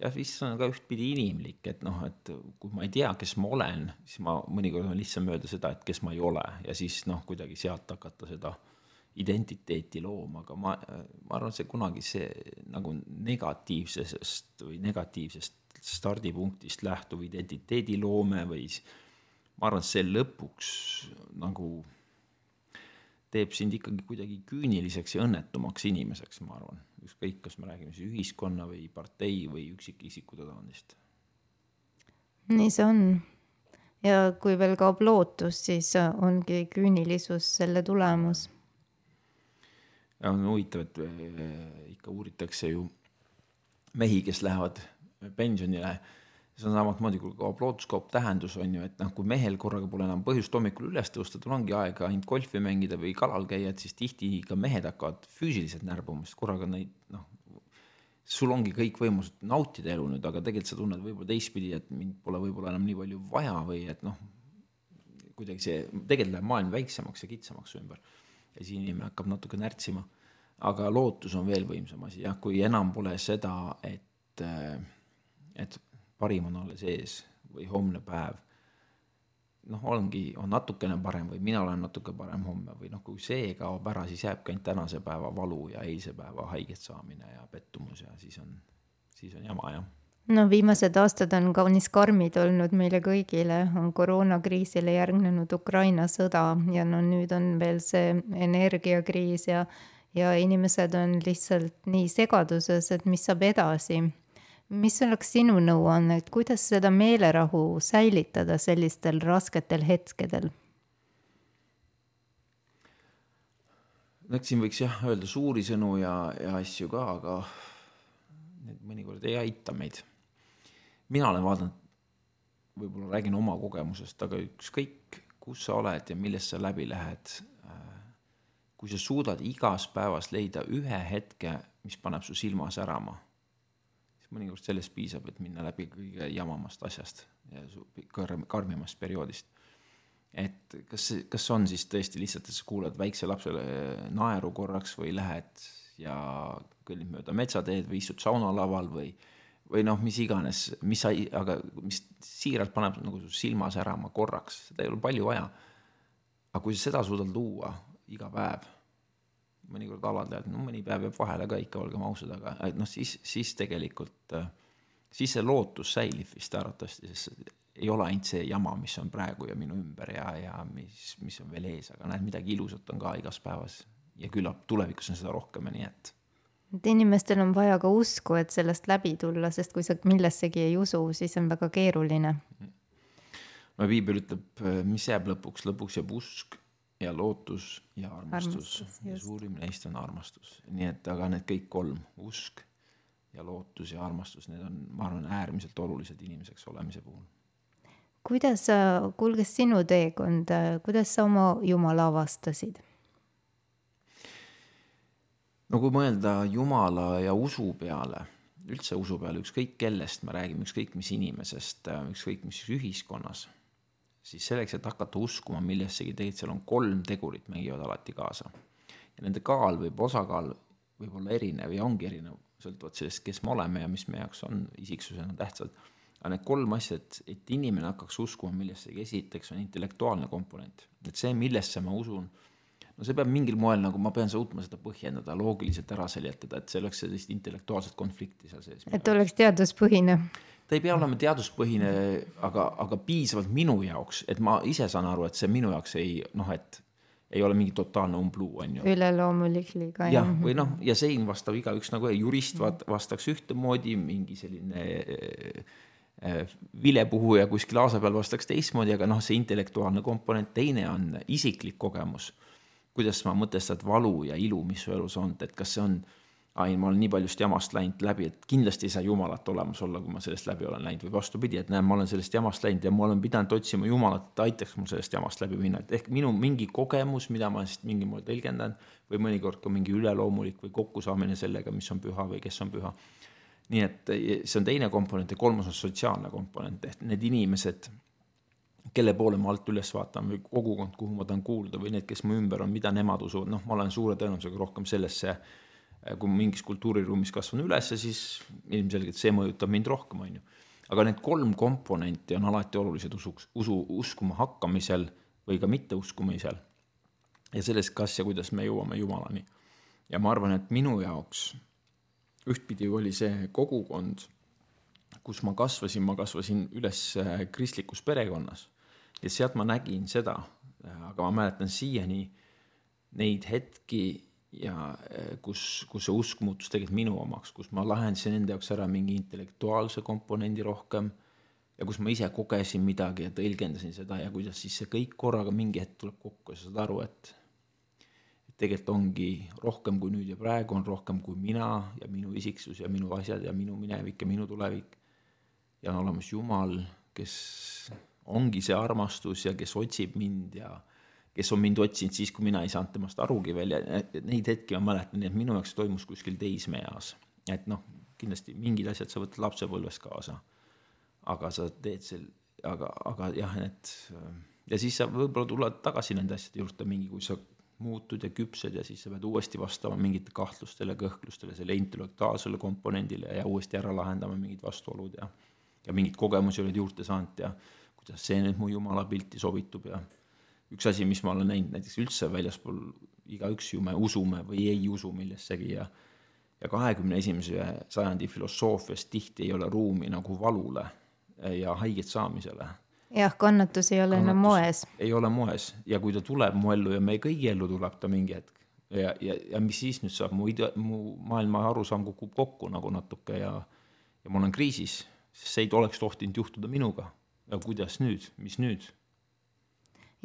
S3: Jah, vist on ka ühtpidi inimlik, et noh, et kui ma ei tea, kes ma olen, siis ma mõnikord on lihtsam öelda seda, et kes ma ei ole. Ja siis noh, kuidagi sealt hakata seda äh, identiteeti looma, aga ma, ma arvan, see kunagi see nagu negatiivsest või negatiivsest stardipunktist lähtuv identiteediloome või ma arvan, see lõpuks nagu teeb sind ikkagi kuidagi küüniliseks ja õnnetumaks inimeseks, ma arvan, ükskõik, kas me räägime siis ühiskonna või partei või üksikisiku tasandist.
S2: nii see on. ja kui veel kaob lootus, siis ongi küünilisus selle tulemus
S3: ja on huvitav, et eh, ikka uuritakse ju mehi, kes lähevad pensionile. See on samamoodi, kui kaob lootuskaob tähendus on ju, et noh, kui mehel korraga pole enam põhjust hommikul üles tõusta, tal ongi aega ainult golfi mängida või kalal käia, et siis tihti ka mehed hakkavad füüsiliselt närbuma, sest korraga neid noh, sul ongi kõik võimalused nautida elu nüüd, aga tegelikult sa tunned võib-olla teistpidi, et mind pole võib-olla enam nii palju vaja või et noh, kuidagi see, tegelikult läheb maailm väiksemaks ja kitsamaks ümber ja siis inimene hakkab natuke närtsima. aga lootus on veel võimsam asi, jah, kui enam pole seda, et, et parim on alles ees või homne päev. noh, ongi, on natukene parem või mina olen natuke parem homme või noh, kui see kaob ära, siis jääbki ainult tänase päeva valu ja eilse päeva haiget saamine ja pettumus ja siis on, siis on jama jah
S2: no viimased aastad on kaunis karmid olnud meile kõigile, on koroonakriisile järgnenud Ukraina sõda ja no nüüd on veel see energiakriis ja, ja inimesed on lihtsalt nii segaduses, et mis saab edasi. Mis oleks sinu nõuanne, et kuidas seda meelerahu säilitada sellistel rasketel hetkedel?
S3: no eks siin võiks jah öelda suuri sõnu ja, ja asju ka, aga need mõnikord ei aita meid mina olen vaadanud, võib-olla räägin oma kogemusest, aga ükskõik, kus sa oled ja millest sa läbi lähed, äh, kui sa suudad igas päevas leida ühe hetke, mis paneb su silma särama, mõnikord sellest piisab, et minna läbi kõige jamamast asjast ja karm, karmimast perioodist. et kas, kas on siis tõesti lihtsalt, et sa kuulad väikse lapsele naeru korraks või lähed ja kõnnid mööda metsateed või istud saunalaval või või noh, mis iganes, mis sa, aga mis siiralt paneb nagu su silma särama korraks, seda ei ole palju vaja. aga kui sa seda suudad luua iga päev, mõnikord alandajad, no mõni päev jääb vahele ka ikka, olgem ausad, aga et noh, siis, siis tegelikult, siis see lootus säilib vist arvatavasti, sest ei ole ainult see jama, mis on praegu ja minu ümber ja, ja mis, mis on veel ees, aga näed, midagi ilusat on ka igas päevas ja küllap tulevikus on seda rohkem ja nii et
S2: et inimestel on vaja ka usku, et sellest läbi tulla, sest kui sa millessegi ei usu, siis on väga keeruline.
S3: no piibel ütleb, mis jääb lõpuks, lõpuks jääb usk ja lootus ja armastus, armastus. ja suurim neist on armastus, nii et aga need kõik kolm, usk ja lootus ja armastus, need on, ma arvan, äärmiselt olulised inimeseks olemise puhul.
S2: kuidas kulges sinu teekond, kuidas sa oma Jumala avastasid?
S3: no kui mõelda Jumala ja usu peale, üldse usu peale, ükskõik kellest me räägime, ükskõik mis inimesest, ükskõik mis ühiskonnas, siis selleks, et hakata uskuma millessegi, tegelikult seal on kolm tegurit mängivad alati kaasa. ja nende kaal võib, osakaal võib olla erinev ja ongi erinev sõltuvalt sellest, kes me oleme ja mis meie jaoks on isiksusena tähtsad. aga need kolm asja, et, et inimene hakkaks uskuma millessegi, esiteks on intellektuaalne komponent, et see, millesse ma usun, no see peab mingil moel nagu, ma pean suutma seda põhjendada, loogiliselt ära seletada, et see oleks sellist intellektuaalset konflikti seal sees.
S2: et oleks teaduspõhine
S3: ta ei pea olema teaduspõhine, aga, aga piisavalt minu jaoks, et ma ise saan aru, et see minu jaoks ei noh, et ei ole mingi totaalne umbluu, on ju.
S2: üleloomulik liiga.
S3: jah, või noh, ja sein vastab igaüks nagu jurist vastaks ühtemoodi, mingi selline äh, vilepuhuja kuskil aasa peal vastaks teistmoodi, aga noh, see intellektuaalne komponent, teine on isiklik kogemus. kuidas sa mõtestad valu ja ilu, mis su elus on, et kas see on äh, ai, ma olen nii paljust jamast läinud läbi, et kindlasti ei saa Jumalat olemas olla, kui ma sellest läbi olen läinud või vastupidi, et näe, ma olen sellest jamast läinud ja ma olen pidanud otsima Jumalat, et ta aitaks mul sellest jamast läbi minna, et ehk minu mingi kogemus, mida ma siis mingil moel tõlgendan või mõnikord ka mingi üleloomulik või kokkusaamine sellega, mis on püha või kes on püha. nii et see on teine komponent ja kolmas on sotsiaalne komponent, ehk need inimesed, kelle poole ma alt üles vaatan või kogukond, kuhu ma tahan kuuluda või need, kes mu ümber on, mida nemad usuvad, noh, ma olen suure tõenäosusega rohkem sellesse Äh, kui mingis kultuuriruumis kasvan üles, siis ilmselgelt see mõjutab mind rohkem, on ju. aga need kolm komponenti on alati olulised usuks, usu, uskuma hakkamisel või ka mitteuskumisel. ja selles, kas ja kuidas me jõuame Jumalani. ja ma arvan, et minu jaoks ühtpidi oli see kogukond, kus ma kasvasin, ma kasvasin üles äh, kristlikus perekonnas ja sealt ma nägin seda, äh, aga ma mäletan siiani neid hetki ja eh, kus, kus see usk muutus tegelikult minu omaks, kus ma lahendasin enda jaoks ära mingi intellektuaalse komponendi rohkem ja kus ma ise kogesin midagi ja tõlgendasin seda ja kuidas siis see kõik korraga mingi hetk tuleb kokku ja sa saad aru, et tegelikult ongi rohkem kui nüüd ja praegu on rohkem kui mina ja minu isiksus ja minu asjad ja minu minevik ja minu tulevik. ja on olemas Jumal, kes ongi see armastus ja kes otsib mind ja kes on mind otsinud siis, kui mina ei saanud temast arugi veel ja neid hetki ma mäletan, nii et minu jaoks toimus kuskil teismeeas. et noh, kindlasti mingid asjad sa võtad lapsepõlvest kaasa. aga sa teed seal, aga, aga jah, et ja siis sa võib-olla tuled tagasi nende asjade juurde mingi, kui sa muutud ja küpsed ja siis sa pead uuesti vastama mingite kahtlustele, kõhklustele, selle intellektuaalsele komponendile ja uuesti ära lahendama mingid vastuolud ja ja mingeid kogemusi oled juurde saanud ja kuidas see nüüd mu jumala pilti sobitub ja üks asi, mis ma olen näinud näiteks üldse väljaspool, igaüks ju me usume või ei usu millessegi ja ja kahekümne esimese sajandi filosoofias tihti ei ole ruumi nagu valule ja haiget saamisele.
S2: jah, kannatus ei ole kannatus enam moes.
S3: ei ole moes ja kui ta tuleb mu ellu ja meie kõigi ellu tuleb ta mingi hetk ja, ja, ja mis siis nüüd saab, mu ide-, mu maailma arusaam kukub kokku nagu natuke ja ja ma olen kriisis, sest see ei oleks tohtinud juhtuda minuga. ja kuidas nüüd, mis nüüd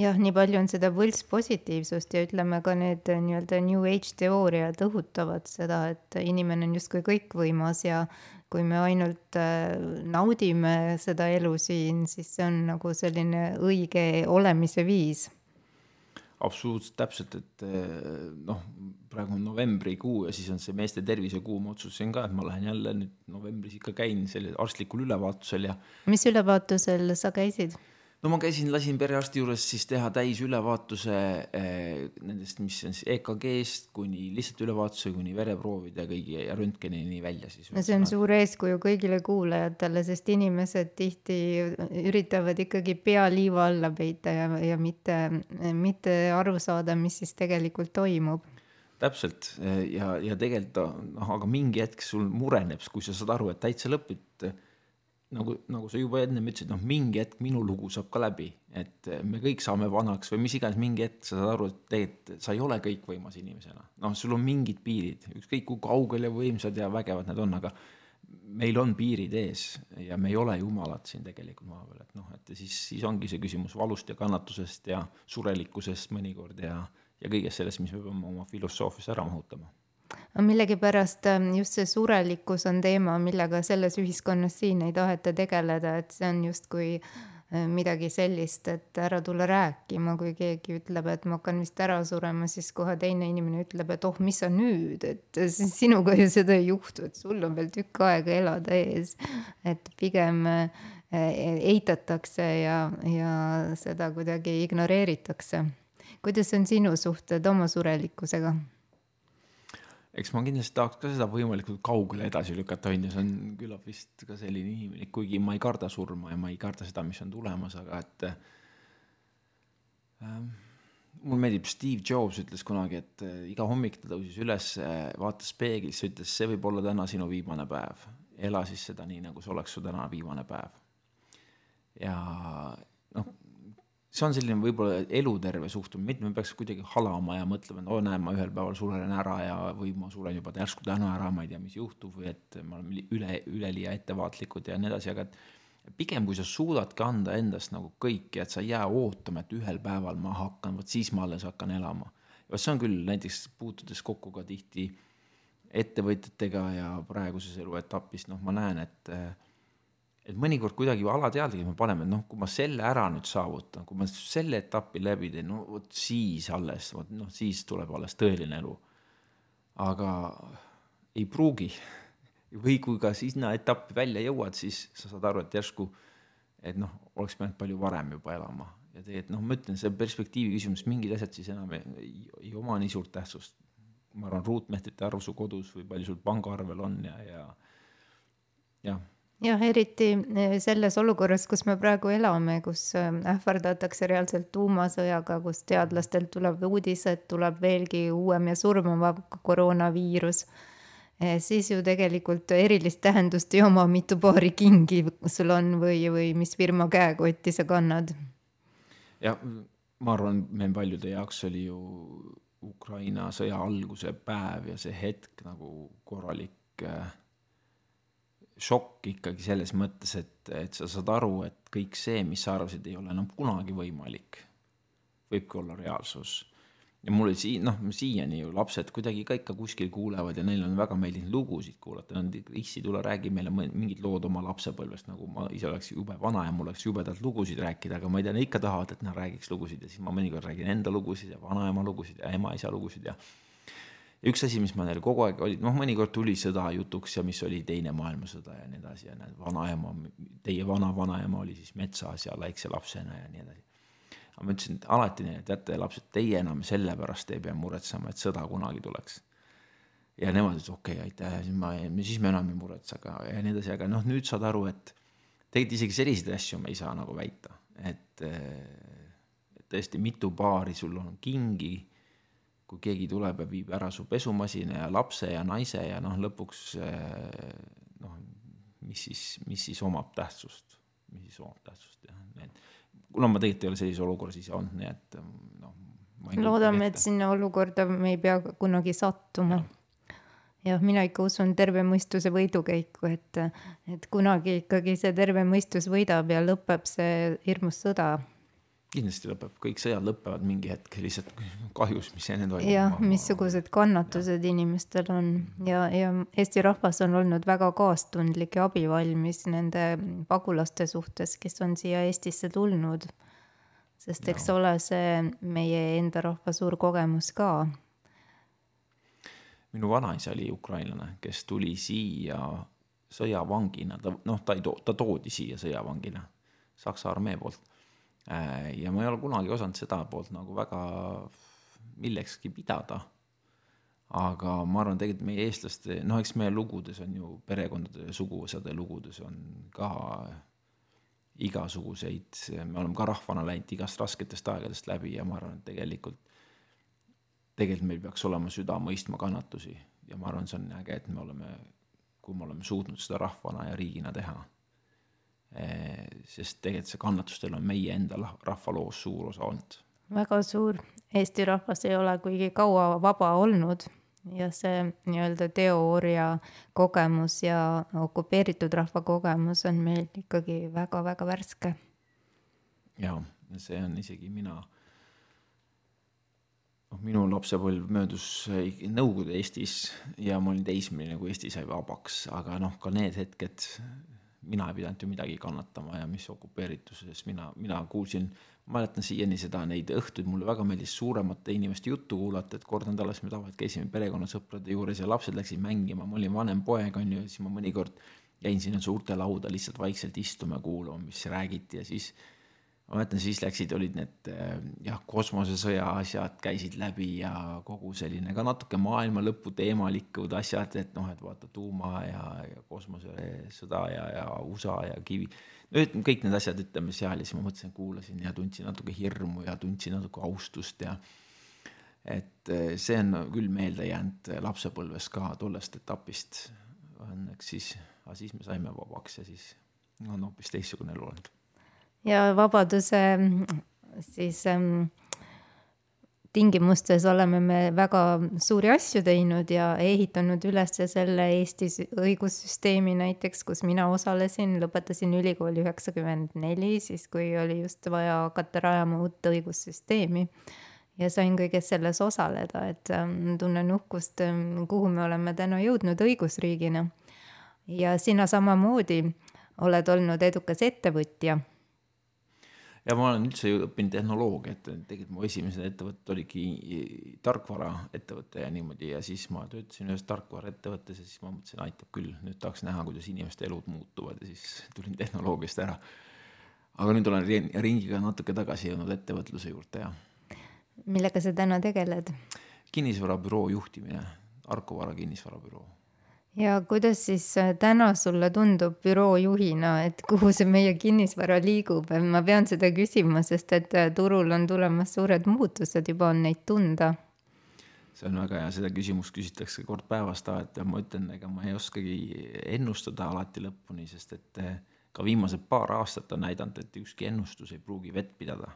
S2: jah, nii palju on seda võltspositiivsust ja ütleme ka need äh, nii-öelda New Age teooriad õhutavad seda, et inimene on justkui kõikvõimas ja kui me ainult äh, naudime seda elu siin, siis see on nagu selline õige olemise viis.
S3: absoluutselt täpselt, et äh, noh, praegu on novembrikuu ja siis on see meeste tervisekuu, ma otsustasin ka, et ma lähen jälle nüüd novembris ikka käin sellisel arstlikul ülevaatusel ja.
S2: mis ülevaatusel sa käisid?
S3: No ma käisin, lasin perearsti juures siis teha täisülevaatuse eh, nendest, mis on siis EKG-st kuni lihtsalt ülevaatuse kuni vereproovide kõigi ja röntgenini välja siis.
S2: no see on suur eeskuju kõigile kuulajatele, sest inimesed tihti üritavad ikkagi pea liiva alla peita ja, ja mitte, mitte aru saada, mis siis tegelikult toimub
S3: täpselt ja, ja tegelikult noh, aga mingi hetk sul mureneb, kui sa saad aru, et täitsa lõput nagu, nagu sa juba ennem ütlesid, noh, mingi hetk minu lugu saab ka läbi, et me kõik saame vanaks või mis iganes, mingi hetk sa saad aru, et tegelikult sa ei ole kõikvõimas inimesena. noh, sul on mingid piirid, ükskõik kui kaugel ja võimsad ja vägevad need on, aga meil on piirid ees ja me ei ole jumalad siin tegelikult maa peal, et noh, et siis, siis ongi see küsimus valust ja kannatusest ja surelikkusest mõnikord ja, ja kõigest sellest, mis me peame oma filosoofias ära mahutama
S2: millegipärast ähm, just see surelikkus on teema, millega selles ühiskonnas siin ei taheta tegeleda, et see on justkui äh, midagi sellist, et ära tule rääkima, kui keegi ütleb, et ma hakkan vist ära surema, siis kohe teine inimene ütleb, et oh, mis sa nüüd, et sinuga ju seda ei juhtu, et sul on veel tükk aega elada ees. et pigem äh, eitatakse ja, ja seda kuidagi ignoreeritakse. kuidas on sinu suhted oma surelikkusega?
S3: Eks ma kindlasti tahaks ka seda võimalikult kaugele edasi lükata, on ju, see on küllap vist ka selline inimene, kuigi ma ei karda surma ja ma ei karda seda, mis on tulemas, aga et äh, mulle meeldib, Steve Jobs ütles kunagi, et äh, iga hommik ta tõusis üles, vaatas peeglisse, ütles, see võib olla täna sinu viimane päev. ela siis seda nii, nagu see oleks su täna viimane päev. ja noh, see on selline võib-olla eluterve suhtumine, mitte me peaks kuidagi halama ja mõtlema, et oo näe, ma ühel päeval suren ära ja, või ma suren juba järsku täna ära, ma ei tea, mis juhtub või et me oleme üle, üleliia ettevaatlikud ja nii edasi, aga et pigem kui sa suudadki anda endast nagu kõike, et sa ei jää ootama, et ühel päeval ma hakkan, vot siis ma alles hakkan elama. vot see on küll näiteks puutudes kokku ka tihti ettevõtjatega ja praeguses eluetapis, noh, ma näen, et et mõnikord kuidagi alateadlikult me paneme, noh, kui ma selle ära nüüd saavutan, kui ma selle etapi läbi teen, no vot siis alles, vot noh, siis tuleb alles tõeline elu. aga ei pruugi või kui ka sinna etappi välja jõuad, siis sa saad aru, et järsku, et noh, oleks pidanud palju varem juba elama ja tegelikult noh, ma ütlen, see perspektiivi küsimus, mingid asjad siis enam ei, ei, ei oma nii suurt tähtsust. ma arvan, ruutmeetrite arv su kodus või palju sul pangaarvel on ja, ja jah
S2: jah, eriti eh, selles olukorras, kus me praegu elame, kus eh, ähvardatakse reaalselt tuumasõjaga, kus teadlastelt tuleb uudised, tuleb veelgi uuem ja surmavam koroonaviirus Eh, siis ju tegelikult erilist tähendust ei oma, mitu paari kingi sul on või, või mis firma käekotti sa kannad.
S3: jah, ma arvan, meil paljude jaoks oli ju Ukraina sõja alguse päev ja see hetk nagu korralik äh, šokk ikkagi selles mõttes, et, et sa saad aru, et kõik see, mis sa arvasid, ei ole enam kunagi võimalik, võibki olla reaalsus. Ja mul oli sii-, noh, siiani ju lapsed kuidagi ka ikka kuskil kuulevad ja neil on väga meeldinud lugusid kuulata, nad issi, tule räägi meile mingid lood oma lapsepõlvest, nagu ma ise oleks jube vana ja mul oleks jubedalt lugusid rääkida, aga ma ei tea, nad ikka tahavad, et nad räägiks lugusid ja siis ma mõnikord räägin enda lugusid ja vanaema lugusid ja ema-isa lugusid ja ja üks asi, mis ma neile kogu aeg oli, noh, mõnikord tuli sõda jutuks ja mis oli Teine maailmasõda ja nii edasi ja näed, vanaema, teie vana-vanaema oli siis metsas ja väikse lapsena ja nii edasi. Aga ma ütlesin alati neile, teate, lapsed, teie enam selle pärast ei pea muretsema, et sõda kunagi tuleks. ja nemad ütlesid, okei okay,, aitäh, siis ma, siis me enam ei muretse, aga ja nii edasi, aga noh, nüüd saad aru, et tegelikult isegi selliseid asju me ei saa nagu väita, et tõesti mitu paari sul on kingi, kui keegi tuleb ja viib ära su pesumasina ja lapse ja naise ja noh, lõpuks noh, mis siis, mis siis omab tähtsust, mis siis omab tähtsust jah, need kuna ma tegelikult ei ole sellises olukorras ise olnud, nii et noh.
S2: loodame, et sinna olukorda me ei pea kunagi sattuma. jah, mina ikka usun terve mõistuse võidukäiku, et, et kunagi ikkagi see terve mõistus võidab ja lõpeb see hirmus sõda
S3: kindlasti lõpeb, kõik sõjad lõpevad mingi hetk lihtsalt kahjus, mis enne toimub.
S2: jah, missugused kannatused ja. inimestel on ja, ja Eesti rahvas on olnud väga kaastundlik ja abivalmis nende pagulaste suhtes, kes on siia Eestisse tulnud. sest eks ja. ole see meie enda rahva suur kogemus ka.
S3: minu vanaisa oli ukrainlane, kes tuli siia sõjavangina, ta noh, ta ei too, ta toodi siia sõjavangina Saksa armee poolt ja ma ei ole kunagi osanud seda poolt nagu väga millekski pidada. aga ma arvan, tegelikult meie eestlaste, noh, eks meie lugudes on ju perekondade ja suguvõsade lugudes on ka igasuguseid, me oleme ka rahvana läinud igast rasketest aegadest läbi ja ma arvan, et tegelikult, tegelikult meil peaks olema süda mõistma kannatusi ja ma arvan, see on äge, et me oleme, kui me oleme suutnud seda rahvana ja riigina teha Eh, sest tegelikult see kannatustel on meie enda rahvaloos suur osa olnud.
S2: väga suur, Eesti rahvas ei ole kuigi kaua vaba olnud ja see nii-öelda teoorja kogemus ja okupeeritud rahva kogemus on meil ikkagi väga-väga värske.
S3: ja see on isegi mina, noh, minu lapsepõlv möödus Nõukogude Eestis ja ma olin teismeline, kui Eesti sai vabaks, aga noh, ka need hetked mina ei pidanud ju midagi kannatama ja mis okupeerituses mina, mina kuulsin, mäletan siiani seda, neid õhtuid, mulle väga meeldis suuremate inimeste juttu kuulata, et kord nädalas me tavaliselt käisime perekonnasõprade juures ja lapsed läksid mängima, ma olin vanem poeg, on ju, ja siis ma mõnikord jäin sinna suurte lauda lihtsalt vaikselt istuma ja kuulama, mis räägiti ja siis ma mäletan, siis läksid, olid need äh, jah, kosmosesõja asjad käisid läbi ja kogu selline ka natuke maailma lõpu teemalikud asjad, et noh, et vaata tuuma ja, ja kosmosesõda ja, ja USA ja kivi. ütleme kõik need asjad, ütleme seal ja siis ma mõtlesin, kuulasin ja tundsin natuke hirmu ja tundsin natuke austust ja et äh, see on küll meelde jäänud lapsepõlves ka tollest etapist. Õnneks siis, siis me saime vabaks ja siis on hoopis teistsugune elu olnud
S2: ja vabaduse siis ähm, tingimustes oleme me väga suuri asju teinud ja ehitanud üles selle Eesti õigussüsteemi näiteks, kus mina osalesin, lõpetasin ülikooli üheksakümmend neli, siis kui oli just vaja hakata rajama uut õigussüsteemi. ja sain kõiges selles osaleda, et ähm, tunnen uhkust, kuhu me oleme täna jõudnud õigusriigina. ja sina samamoodi oled olnud edukas ettevõtja
S3: ja ma olen üldse õppinud tehnoloogiat, tegelikult mu esimesed ettevõtted oligi tarkvaraettevõte ja niimoodi ja siis ma töötasin ühes tarkvaraettevõttes ja siis ma mõtlesin, aitab küll, nüüd tahaks näha, kuidas inimeste elud muutuvad ja siis tulin tehnoloogiast ära. aga nüüd olen ringiga natuke tagasi jõudnud ettevõtluse juurde ja.
S2: millega sa täna tegeled?
S3: kinnisvarabüroo juhtimine, Arko Vara kinnisvarabüroo
S2: ja kuidas siis äh, täna sulle tundub büroo juhina, et kuhu see meie kinnisvara liigub, ma pean seda küsima, sest et äh, turul on tulemas suured muutused, juba on neid tunda.
S3: see on väga hea, seda küsimust küsitakse kord päevas tahet ja ma ütlen, ega ma ei oskagi ennustada alati lõpuni, sest et äh, ka viimased paar aastat on näidanud, et ükski ennustus ei pruugi vett pidada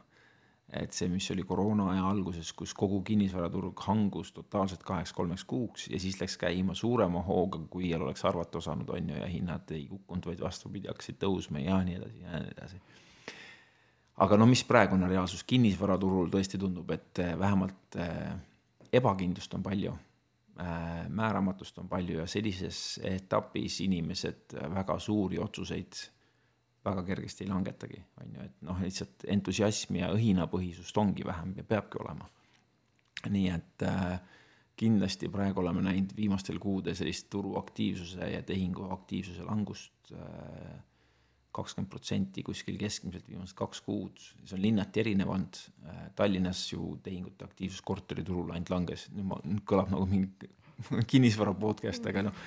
S3: et see, mis oli koroona aja alguses, kus kogu kinnisvaraturg hangus totaalselt kaheks-kolmeks kuuks ja siis läks käima suurema hooga, kui iial oleks arvata osanud, on ju, ja hinnad ei kukkunud, vaid vastupidi, hakkasid tõusma ja nii edasi ja nii edasi. aga no mis praegune reaalsus, kinnisvaraturul tõesti tundub, et eh, vähemalt äh, ebakindlust on palju äh,, määramatust on palju ja sellises etapis inimesed väga suuri otsuseid väga kergesti ei langetagi, on ju, et noh, lihtsalt entusiasmi ja õhinapõhisust ongi vähem ja peabki olema. nii et äh, kindlasti praegu oleme näinud viimastel kuudel sellist turuaktiivsuse ja tehinguaktiivsuse langust äh, kakskümmend protsenti kuskil keskmiselt viimased kaks kuud, see on linnati erinev olnud äh,. Tallinnas ju tehingute aktiivsus korteriturul ainult langes, nüüd ma, nüüd kõlab nagu mingi kinnisvara podcast, aga noh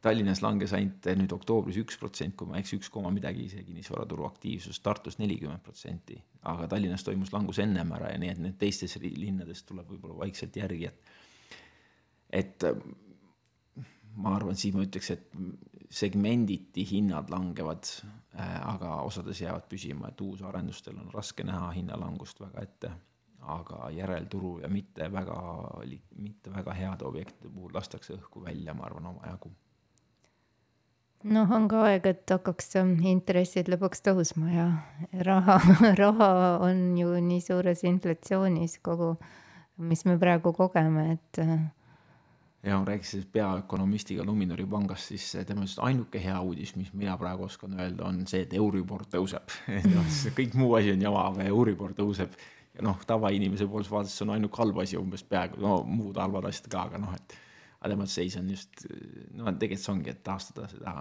S3: Tallinnas langes ainult eh, nüüd oktoobris üks protsent, kui ma ei eksi, üks koma midagi see kinnisvaraturu aktiivsus, Tartus nelikümmend protsenti. aga Tallinnas toimus langus ennem ära ja nii, et nüüd teistes linnades tuleb võib-olla vaikselt järgi, et, et ma arvan, siin ma ütleks, et segmenditi hinnad langevad, eh, aga osades jäävad püsima, et uusarendustel on raske näha hinnalangust väga ette aga järelturu ja mitte väga, mitte väga heade objektide puhul lastakse õhku välja, ma arvan, omajagu
S2: noh, on ka aeg, et hakkaks intressid lõpuks tõusma ja raha, (laughs) raha on ju nii suures inflatsioonis kogu, mis me praegu kogeme, et. Äh,
S3: ja ma rääkisin peaökonomistiga Luminori pangast, siis tema ütles, et ainuke hea uudis, mis mina praegu oskan öelda, on see, et Euribor tõuseb (laughs) noh, kõik muu asi on jama, aga Euribor tõuseb ja noh, tavainimese poolt vaadates on ainuke halb asi umbes peaaegu, no muud halvad asjad ka, aga noh, et aga tema seis on just, no tegelikult see ongi, et taastada seda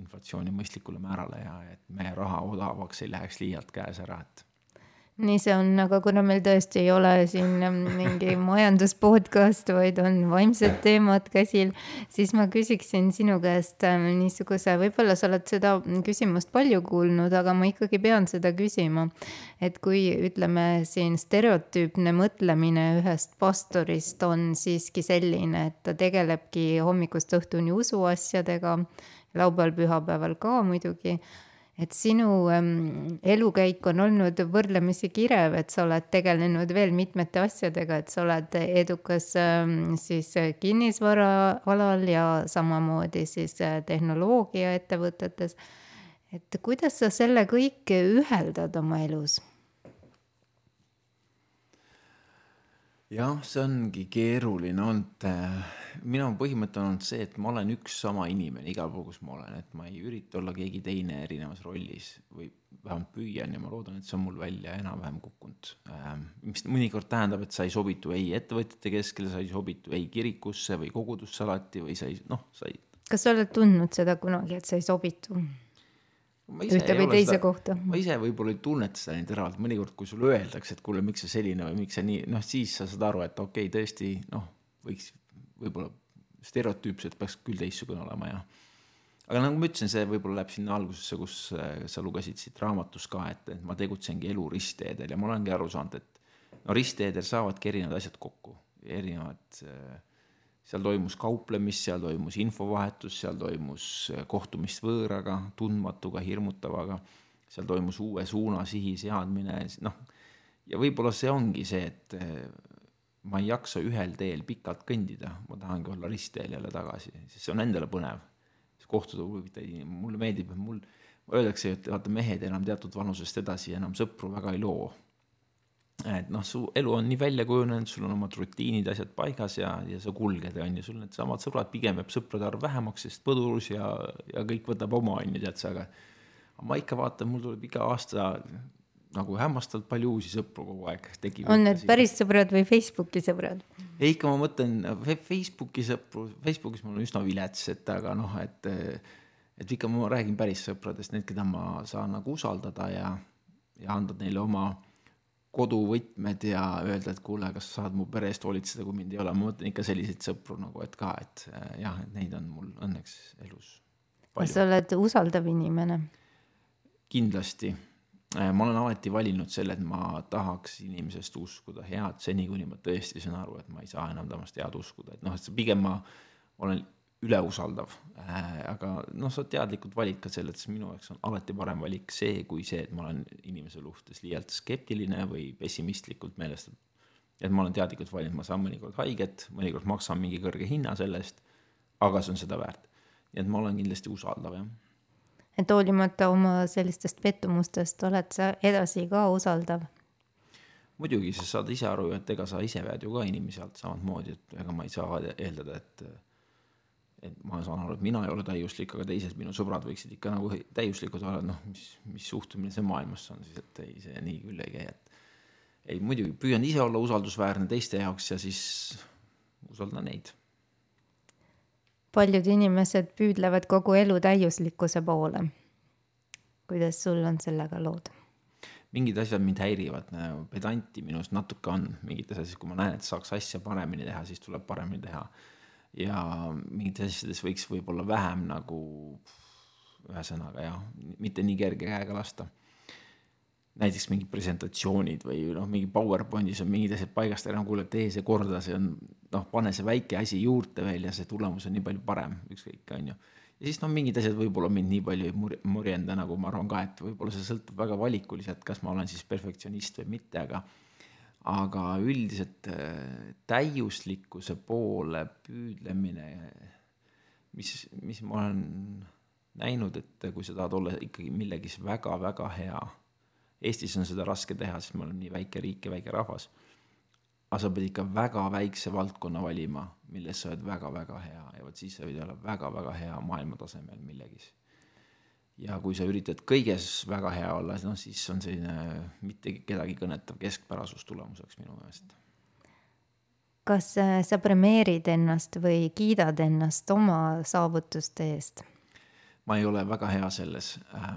S3: inflatsiooni mõistlikule määrale ja et meie raha odavaks ei läheks liialt käes ära, et
S2: nii see on, aga kuna meil tõesti ei ole siin mingi (laughs) majandus podcast, vaid on vaimsed teemad käsil, siis ma küsiksin sinu käest ähm, niisuguse, võib-olla sa oled seda küsimust palju kuulnud, aga ma ikkagi pean seda küsima. et kui ütleme siin stereotüüpne mõtlemine ühest pastorist on siiski selline, et ta tegelebki hommikust õhtuni usuasjadega, laupäeval, pühapäeval ka muidugi et sinu ähm, elukäik on olnud võrdlemisi kirev, et sa oled tegelenud veel mitmete asjadega, et sa oled edukas ähm, siis kinnisvara alal ja samamoodi siis äh, tehnoloogiaettevõtetes. et kuidas sa selle kõike üheldad oma elus?
S3: Jah, see ongi keeruline olnud. Äh, minu põhimõte on olnud see, et ma olen üks sama inimene igal pool, kus ma olen, et ma ei ürita olla keegi teine erinevas rollis või vähemalt püüan ja ma loodan, et see on mul välja enam-vähem kukkunud. Ähm, mis mõnikord tähendab, et sa ei sobitu ei ettevõtjate keskele, sa ei sobitu ei kirikusse või kogudusse alati või sa ei, noh, sa ei.
S2: kas sa oled tundnud seda kunagi, et sa ei sobitu? Ühte või teise
S3: seda-
S2: kohta.
S3: ma ise võib-olla ei tunneta seda nii teravalt, mõnikord, kui sulle öeldakse, et kuule, miks sa selline või miks sa nii, noh, siis sa saad aru, et okei okay,, tõesti, noh, võiks võib-olla stereotüüpselt peaks küll teistsugune olema ja aga nagu ma ütlesin, see võib-olla läheb sinna algusesse, kus äh, sa lugesid siit raamatust ka, et, et ma tegutsengi elu ristteedel ja ma olengi aru saanud, et no ristteedel saavadki erinevad asjad kokku, erinevad äh, seal toimus kauplemist, seal toimus infovahetus, seal toimus äh, kohtumist võõraga, tundmatuga, hirmutavaga, seal toimus uue suuna, sihi seadmine, noh, ja võib-olla see ongi see, et äh, ma ei jaksa ühel teel pikalt kõndida, ma tahangi olla ristteel jälle tagasi, sest see on endale põnev. kohtuda huvitavaid inimesi, mulle meeldib, mul öeldakse, et vaata, mehed enam teatud vanusest edasi enam sõpru väga ei loo et noh, su elu on nii välja kujunenud, sul on omad rutiinid, asjad paigas ja, ja sa kulged, on ju, sul needsamad sõbrad, pigem jääb sõprade arv vähemaks, sest põdurus ja, ja kõik võtab oma, on ju, tead sa, aga ma ikka vaatan, mul tuleb iga aasta nagu hämmastavalt palju uusi sõpru kogu aeg tekib.
S2: on need päris sõbrad või Facebooki sõbrad?
S3: ei, ikka ma mõtlen Facebooki sõpru, Facebookis mul on üsna vilets, et aga noh, et et ikka ma räägin päris sõpradest, need, keda ma saan nagu usaldada ja, ja anda neile oma koduvõtmed ja öelda, et kuule, kas saad mu pere eest hoolitseda, kui mind ei ole, ma mõtlen ikka selliseid sõpru nagu, et ka, et äh, jah, et neid on mul õnneks elus
S2: kas sa oled usaldav inimene?
S3: kindlasti. ma olen alati valinud selle, et ma tahaks inimesest uskuda head, seni kuni ma tõesti saan aru, et ma ei saa enam temast head uskuda, et noh, et pigem ma olen üleusaldav äh,. aga noh, sa teadlikult valid ka selle, et see minu jaoks on alati parem valik see, kui see, et ma olen inimese suhtes liialt skeptiline või pessimistlikult meelestatud. et ma olen teadlikult valinud, ma saan mõnikord haiget, mõnikord maksan mingi kõrge hinna selle eest, aga see on seda väärt. nii et ma olen kindlasti usaldav, jah
S2: et hoolimata oma sellistest pettumustest oled sa edasi ka usaldav?
S3: muidugi, sa saad ise aru ju, et ega sa ise vead ju ka inimesi alt samamoodi, et ega ma ei saa eeldada, et et ma saan aru, et mina ei ole täiuslik, aga teised minu sõbrad võiksid ikka nagu täiuslikud olla, noh, mis, mis suhtumine see maailmas on siis, et ei, see nii küll ei käi, et ei, muidugi püüan ise olla usaldusväärne teiste jaoks ja siis usaldan neid.
S2: paljud inimesed püüdlevad kogu elu täiuslikkuse poole. kuidas sul on sellega lood?
S3: mingid asjad mind häirivad, pedanti minus natuke on mingites asjades, kui ma näen, et saaks asja paremini teha, siis tuleb paremini teha. Ja mingites asjades võiks võib-olla vähem nagu, ühesõnaga jah, mitte nii kerge käega lasta. näiteks mingid presentatsioonid või noh, mingi PowerPointis on mingid asjad paigast ära, kuule, tee see korda, see on noh, pane see väike asi juurde veel ja see tulemus on nii palju parem, ükskõik, on ju ja siis noh, mingid asjad võib-olla mind nii palju ei mur-, murjenda, nagu ma arvan ka, et võib-olla see sõltub väga valikuliselt, kas ma olen siis perfektsionist või mitte, aga aga üldiselt äh, täiuslikkuse poole püüdlemine, mis, mis ma olen näinud, et kui sa tahad olla ikkagi millegis väga-väga hea, Eestis on seda raske teha, sest me oleme nii väike riik ja väike rahvas, aga sa pead ikka väga väikse valdkonna valima, milles sa oled väga-väga hea ja vot siis sa võid olla väga-väga hea maailma tasemel millegis. Ja kui sa üritad kõiges väga hea olla, noh siis on selline mitte kedagi kõnetav keskpärasus tulemuseks minu meelest.
S2: kas äh, sa premeerid ennast või kiidad ennast oma saavutuste eest?
S3: ma ei ole väga hea selles äh,.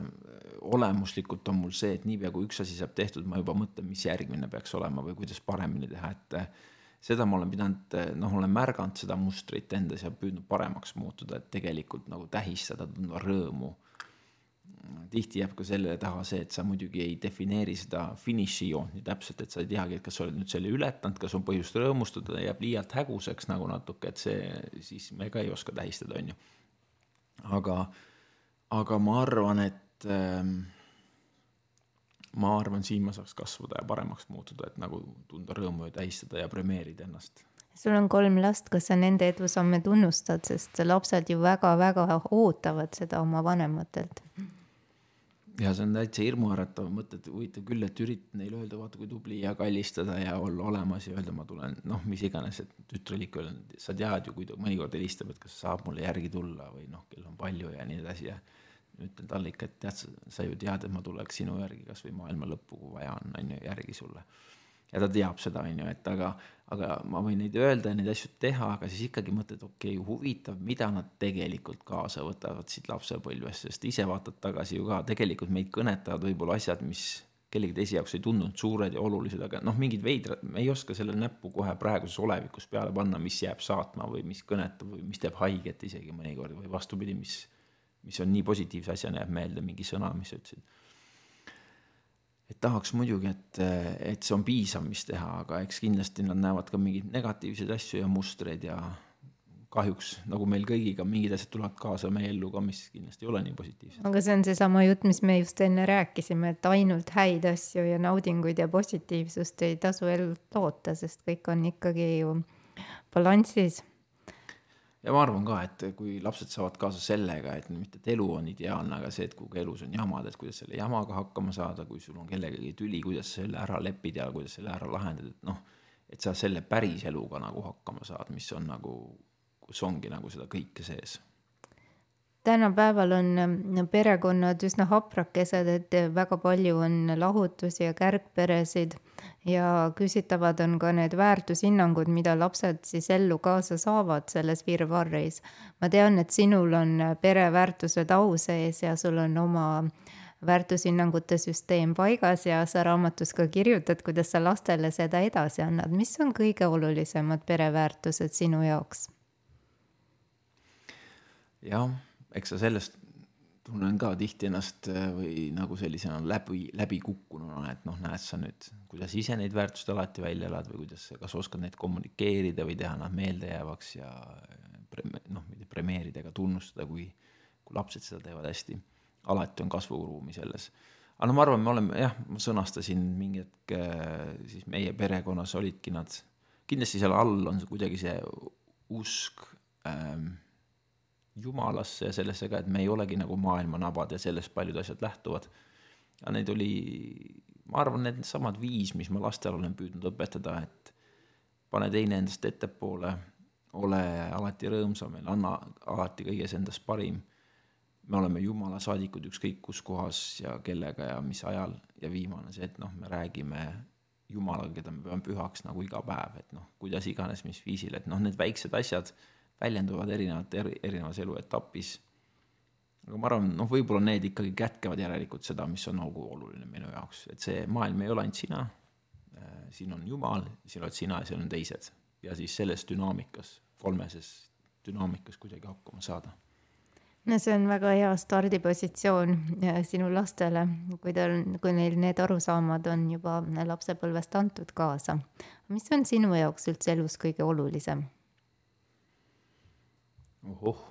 S3: olemuslikult on mul see, et niipea kui üks asi saab tehtud, ma juba mõtlen, mis järgmine peaks olema või kuidas paremini teha, et äh, seda ma olen pidanud, noh, olen märganud seda mustrit endas ja püüdnud paremaks muutuda, et tegelikult nagu tähistada, tunda rõõmu. Tihti jääb ka selle taha see, et sa muidugi ei defineeri seda finišijoont nii täpselt, et sa ei teagi, et kas sa oled nüüd selle ületanud, kas on põhjust rõõmustada, jääb liialt häguseks nagu natuke, et see, siis me ka ei oska tähistada, on ju. aga, aga ma arvan, et ähm, ma arvan, siin ma saaks kasvada ja paremaks muutuda, et nagu tunda rõõmu ja tähistada ja premeerida ennast.
S2: sul on kolm last, kas sa nende edusamme tunnustad, sest lapsed ju väga-väga ootavad seda oma vanematelt?
S3: Ja see on täitsa hirmuäratav mõte, et huvitav küll, et üritan neile öelda, vaata kui tubli ja kallistada ja olla olemas ja öelda, ma tulen, noh, mis iganes, et tütrel ikka öelda, sa tead ju, kui ta mõnikord helistab, et kas saab mulle järgi tulla või noh, kell on palju ja nii edasi ja ütlen talle ikka, et tead, sa ju tead, et ma tuleks sinu järgi kasvõi maailma lõppu, kui vaja on, on ju, järgi sulle. Ja ta teab seda, on ju, et aga, aga ma võin neid öelda ja neid asju teha, aga siis ikkagi mõtled, okei okay,, huvitav, mida nad tegelikult kaasa võtavad siit lapsepõlvest, sest ise vaatad tagasi ju ka, tegelikult meid kõnetavad võib-olla asjad, mis kellegi teise jaoks ei tundunud suured ja olulised, aga noh, mingid veidrad, me ei oska selle näppu kohe praeguses olevikus peale panna, mis jääb saatma või mis kõnetab või mis teeb haiget isegi mõnikord või vastupidi, mis, mis on nii positiivse asjana jääb meelde, mingi sõna, mis sa ütlesid et tahaks muidugi, et, et see on piisav, mis teha, aga eks kindlasti nad näevad ka mingeid negatiivseid asju ja mustreid ja kahjuks nagu meil kõigiga mingid asjad tulevad kaasa meie ellu ka, mis kindlasti ei ole nii positiivsed.
S2: aga see on seesama jutt, mis me just enne rääkisime, et ainult häid asju ja naudinguid ja positiivsust ei tasu elult loota, sest kõik on ikkagi ju balansis
S3: ja ma arvan ka, et kui lapsed saavad kaasa sellega, et mitte, et elu on ideaalne, aga see, et kui elus on jamad, et kuidas selle jamaga hakkama saada, kui sul on kellegagi tüli, kuidas selle ära lepid ja kuidas selle ära lahendad, et noh, et sa selle päris eluga nagu hakkama saad, mis on nagu, kus ongi nagu seda kõike sees
S2: tänapäeval on perekonnad üsna haprakesed, et väga palju on lahutusi ja kärgperesid ja küsitavad on ka need väärtushinnangud, mida lapsed siis ellu kaasa saavad selles virvarris. ma tean, et sinul on pereväärtused au sees ja sul on oma väärtushinnangute süsteem paigas ja sa raamatus ka kirjutad, kuidas sa lastele seda edasi annad. mis on kõige olulisemad pereväärtused sinu jaoks?
S3: jah, eks sa sellest tunnen ka tihti ennast äh, või nagu sellisena läbi, läbikukkununa, et noh, näed sa nüüd, kuidas ise neid väärtusi alati välja elad või kuidas, kas oskad neid kommunikeerida või teha nad meeldejäävaks ja noh, mitte premeerida ega tunnustada, kui, kui lapsed seda teevad hästi. alati on kasvuruumi selles. aga no ma arvan, me oleme jah, ma sõnastasin mingi hetk äh, siis meie perekonnas olidki nad, kindlasti seal all on kuidagi see usk ähm, jumalasse ja sellesse ka, et me ei olegi nagu maailma nabad ja sellest paljud asjad lähtuvad. ja neid oli, ma arvan, needsamad viis, mis ma lastele olen püüdnud õpetada, et pane teine endast ettepoole, ole alati rõõmsam ja anna alati kõiges endast parim. me oleme jumala saadikud ükskõik kus kohas ja kellega ja mis ajal ja viimane see, et noh, me räägime Jumalaga, keda me peame pühaks nagu iga päev, et noh, kuidas iganes, mis viisil, et noh, need väiksed asjad väljenduvad erinevalt eri, erinevas eluetapis. aga ma arvan, noh, võib-olla need ikkagi kätkevad järelikult seda, mis on nagu oluline minu jaoks, et see maailm ei ole ainult sina, äh, siin on Jumal, siin oled sina ja siin on teised. ja siis selles dünaamikas, kolmeses dünaamikas kuidagi hakkama saada
S2: no see on väga hea stardipositsioon äh, sinu lastele, kui tal, kui neil need arusaamad on juba lapsepõlvest antud kaasa. mis on sinu jaoks üldse elus kõige olulisem?
S3: Ohoh,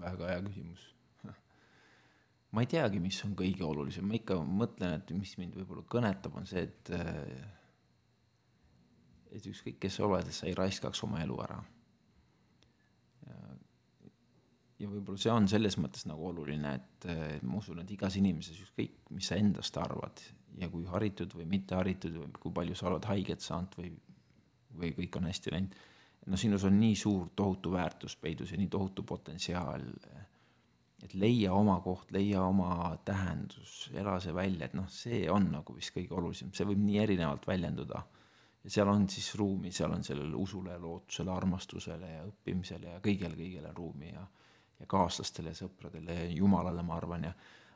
S3: väga hea küsimus. (laughs) ma ei teagi, mis on kõige olulisem, ma ikka mõtlen, et mis mind võib-olla kõnetab, on see, et et ükskõik, kes sa oled, et sa ei raiskaks oma elu ära. ja, ja võib-olla see on selles mõttes nagu oluline, et ma usun, et igas inimeses, ükskõik, mis sa endast arvad ja kui haritud või mitte haritud või kui palju sa oled haiget saanud või, või kõik on hästi läinud no sinus on nii suur tohutu väärtus peidus ja nii tohutu potentsiaal, et leia oma koht, leia oma tähendus, ela see välja, et noh, see on nagu vist kõige olulisem, see võib nii erinevalt väljenduda. ja seal on siis ruumi, seal on sellele usule, lootusele, armastusele ja õppimisele ja kõigele, kõigele ruumi ja ja kaaslastele ja sõpradele ja jumalale, ma arvan, ja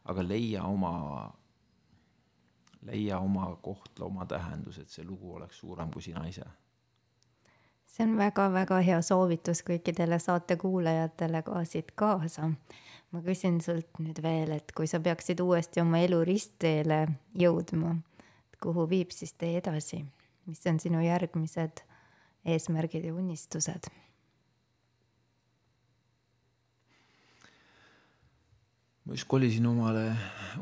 S3: aga leia oma, leia oma koht, oma tähendus, et see lugu oleks suurem kui sina ise
S2: see on väga-väga hea soovitus kõikidele saate kuulajatele ka siit kaasa. ma küsin sult nüüd veel, et kui sa peaksid uuesti oma elu ristteele jõudma, kuhu viib siis tee edasi, mis on sinu järgmised eesmärgid ja unistused?
S3: ma just kolisin omale,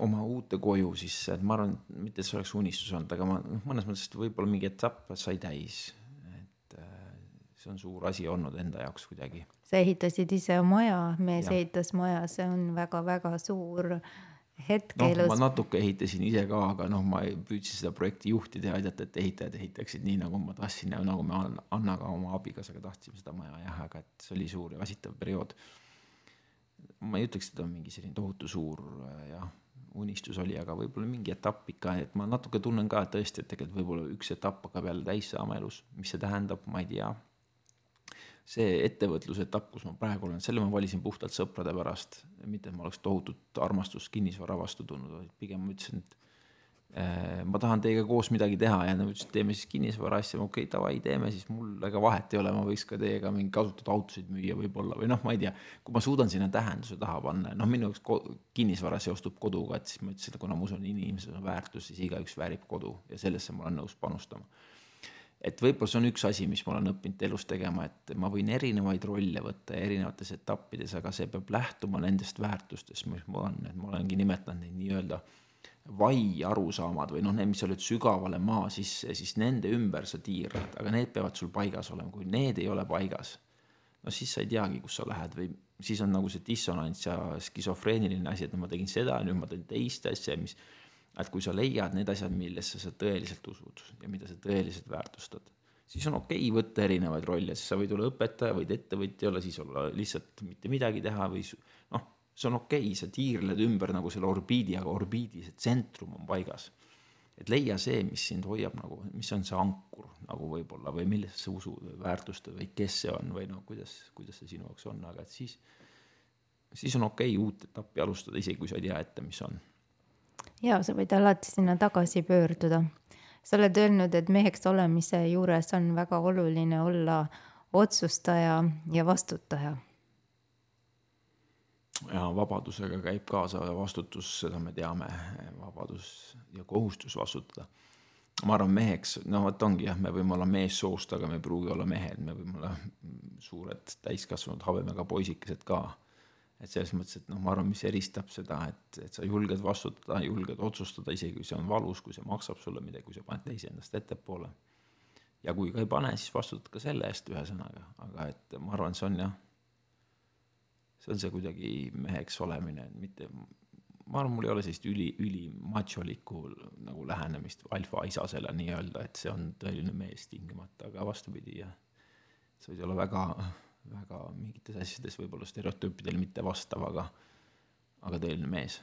S3: oma uute koju sisse, et ma arvan, mitte et see oleks unistus olnud, aga ma noh, mõnes mõttes võib-olla mingi etapp sai täis see on suur asi olnud enda jaoks kuidagi.
S2: sa ehitasid ise maja, mees ja. ehitas maja, see on väga-väga suur hetk
S3: no,
S2: elus.
S3: ma natuke ehitasin ise ka, aga noh, ma püüdsin seda projekti juhtida ja aidata, et ehitajad ehitaksid nii, nagu ma tahtsin ja nagu me Annaga, oma abikaasaga tahtsime seda maja jah, aga et see oli suur ja väsitav periood. ma ei ütleks, et ta on mingi selline tohutu suur jah, unistus oli, aga võib-olla mingi etapp ikka, et ma natuke tunnen ka, et tõesti, et tegelikult võib-olla üks etapp hakkab jälle täis saama elus, mis see tähendab, ma ei tea. See ettevõtluse etapp, kus ma praegu olen, selle ma valisin puhtalt sõprade pärast, mitte et ma oleks tohutut armastust kinnisvara vastu tundnud, vaid pigem ma ütlesin, et Äh, ma tahan teiega koos midagi teha ja nad ütlesid, teeme siis kinnisvara asja, okei okay,, davai, teeme siis, mul ega vahet ei ole, ma võiks ka teiega mingi kasutatud autosid müüa võib-olla või noh, ma ei tea, kui ma suudan sinna tähenduse taha panna, noh, minu jaoks kinnisvara seostub koduga, et siis ma ütlesin, et kuna ma usun, inimesel on väärtus, siis igaüks väärib kodu ja sellesse ma olen nõus panustama. Et võib-olla see on üks asi, mis ma olen õppinud elus tegema, et ma võin erinevaid rolle võtta erinevates etappides, aga see peab lähtuma nendest väärtustest, mis mul on, et ma olengi nimetanud neid nii-öelda vai arusaamad või noh, need, mis olid sügavale maa sisse, siis nende ümber sa tiirled, aga need peavad sul paigas olema, kui need ei ole paigas, no siis sa ei teagi, kus sa lähed või siis on nagu see dissonants ja skisofreeniline asi, et no ma tegin seda, nüüd ma teen teist asja, mis, et kui sa leiad need asjad, millesse sa tõeliselt usud ja mida sa tõeliselt väärtustad, siis on okei okay võtta erinevaid rolle, siis sa võid olla õpetaja, võid ettevõtja olla, siis olla lihtsalt mitte midagi teha või noh see on okei okay,, sa tiirled ümber nagu selle orbiidi, aga orbiidi see tsentrum on paigas. et leia see, mis sind hoiab nagu, mis on see ankur nagu võib-olla või millesse sa usud või väärtustad või kes see on või noh, kuidas, kuidas see sinu jaoks on, aga et siis, siis on okei okay uut etappi alustada, isegi kui sa ei tea ette, mis on.
S2: Ja sa võid alati sinna tagasi pöörduda. sa oled öelnud, et meheks olemise juures on väga oluline olla otsustaja ja vastutaja
S3: ja vabadusega käib kaasa vastutus, seda me teame, vabadus ja kohustus vastutada. ma arvan, meheks, no vot ongi jah, me võime olla meessoost, aga me ei pruugi olla mehed, me võime olla suured täiskasvanud habemega poisikesed ka. Et selles mõttes, et noh, ma arvan, mis eristab seda, et, et sa julged vastutada, julged otsustada, isegi kui see on valus, kui see maksab sulle midagi, kui sa paned teise endast ettepoole. ja kui ka ei pane, siis vastutad ka selle eest, ühesõnaga, aga et ma arvan, see on jah see on see kuidagi meheks olemine, mitte, ma arvan, mul ei ole sellist üli, ülimacholikku nagu lähenemist alfaisasele nii-öelda, et see on tõeline mees tingimata, aga vastupidi, jah. sa võid olla väga, väga mingites asjades võib-olla stereotüüpidele mitte vastav, aga, aga tõeline mees.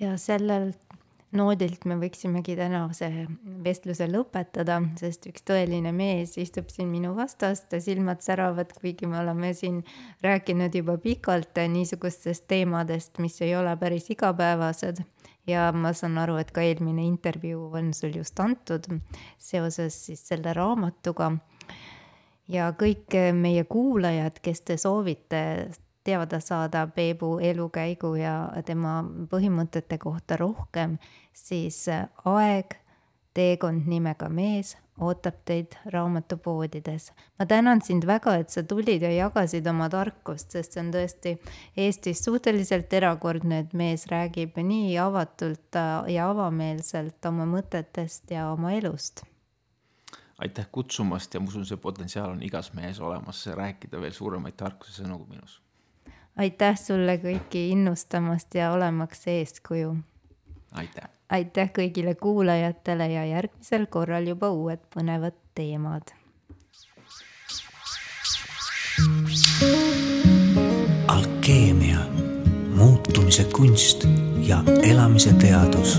S2: ja sellel noodilt me võiksimegi tänase vestluse lõpetada, sest üks tõeline mees istub siin minu vastas, ta silmad säravad, kuigi me oleme siin rääkinud juba pikalt niisugustest teemadest, mis ei ole päris igapäevased. ja ma saan aru, et ka eelmine intervjuu on sul just antud seoses siis selle raamatuga. Ja kõik meie kuulajad, kes te soovite teada saada Peebu elukäigu ja tema põhimõtete kohta rohkem, siis äh, Aeg, teekond nimega mees ootab teid raamatupoodides. ma tänan sind väga, et sa tulid ja jagasid oma tarkust, sest see on tõesti Eestis suhteliselt erakordne, et mees räägib nii avatult äh, ja avameelselt oma mõtetest ja oma elust
S3: aitäh kutsumast ja ma usun, see potentsiaal on igas mehes olemas, rääkida veel suuremaid tarkuse sõnu kui minus.
S2: aitäh sulle kõiki innustamast ja olemaks eeskuju.
S3: aitäh
S2: aitäh kõigile kuulajatele ja järgmisel korral juba uued põnevad teemad.
S1: alkeemia, muutumise kunst ja elamise teadus.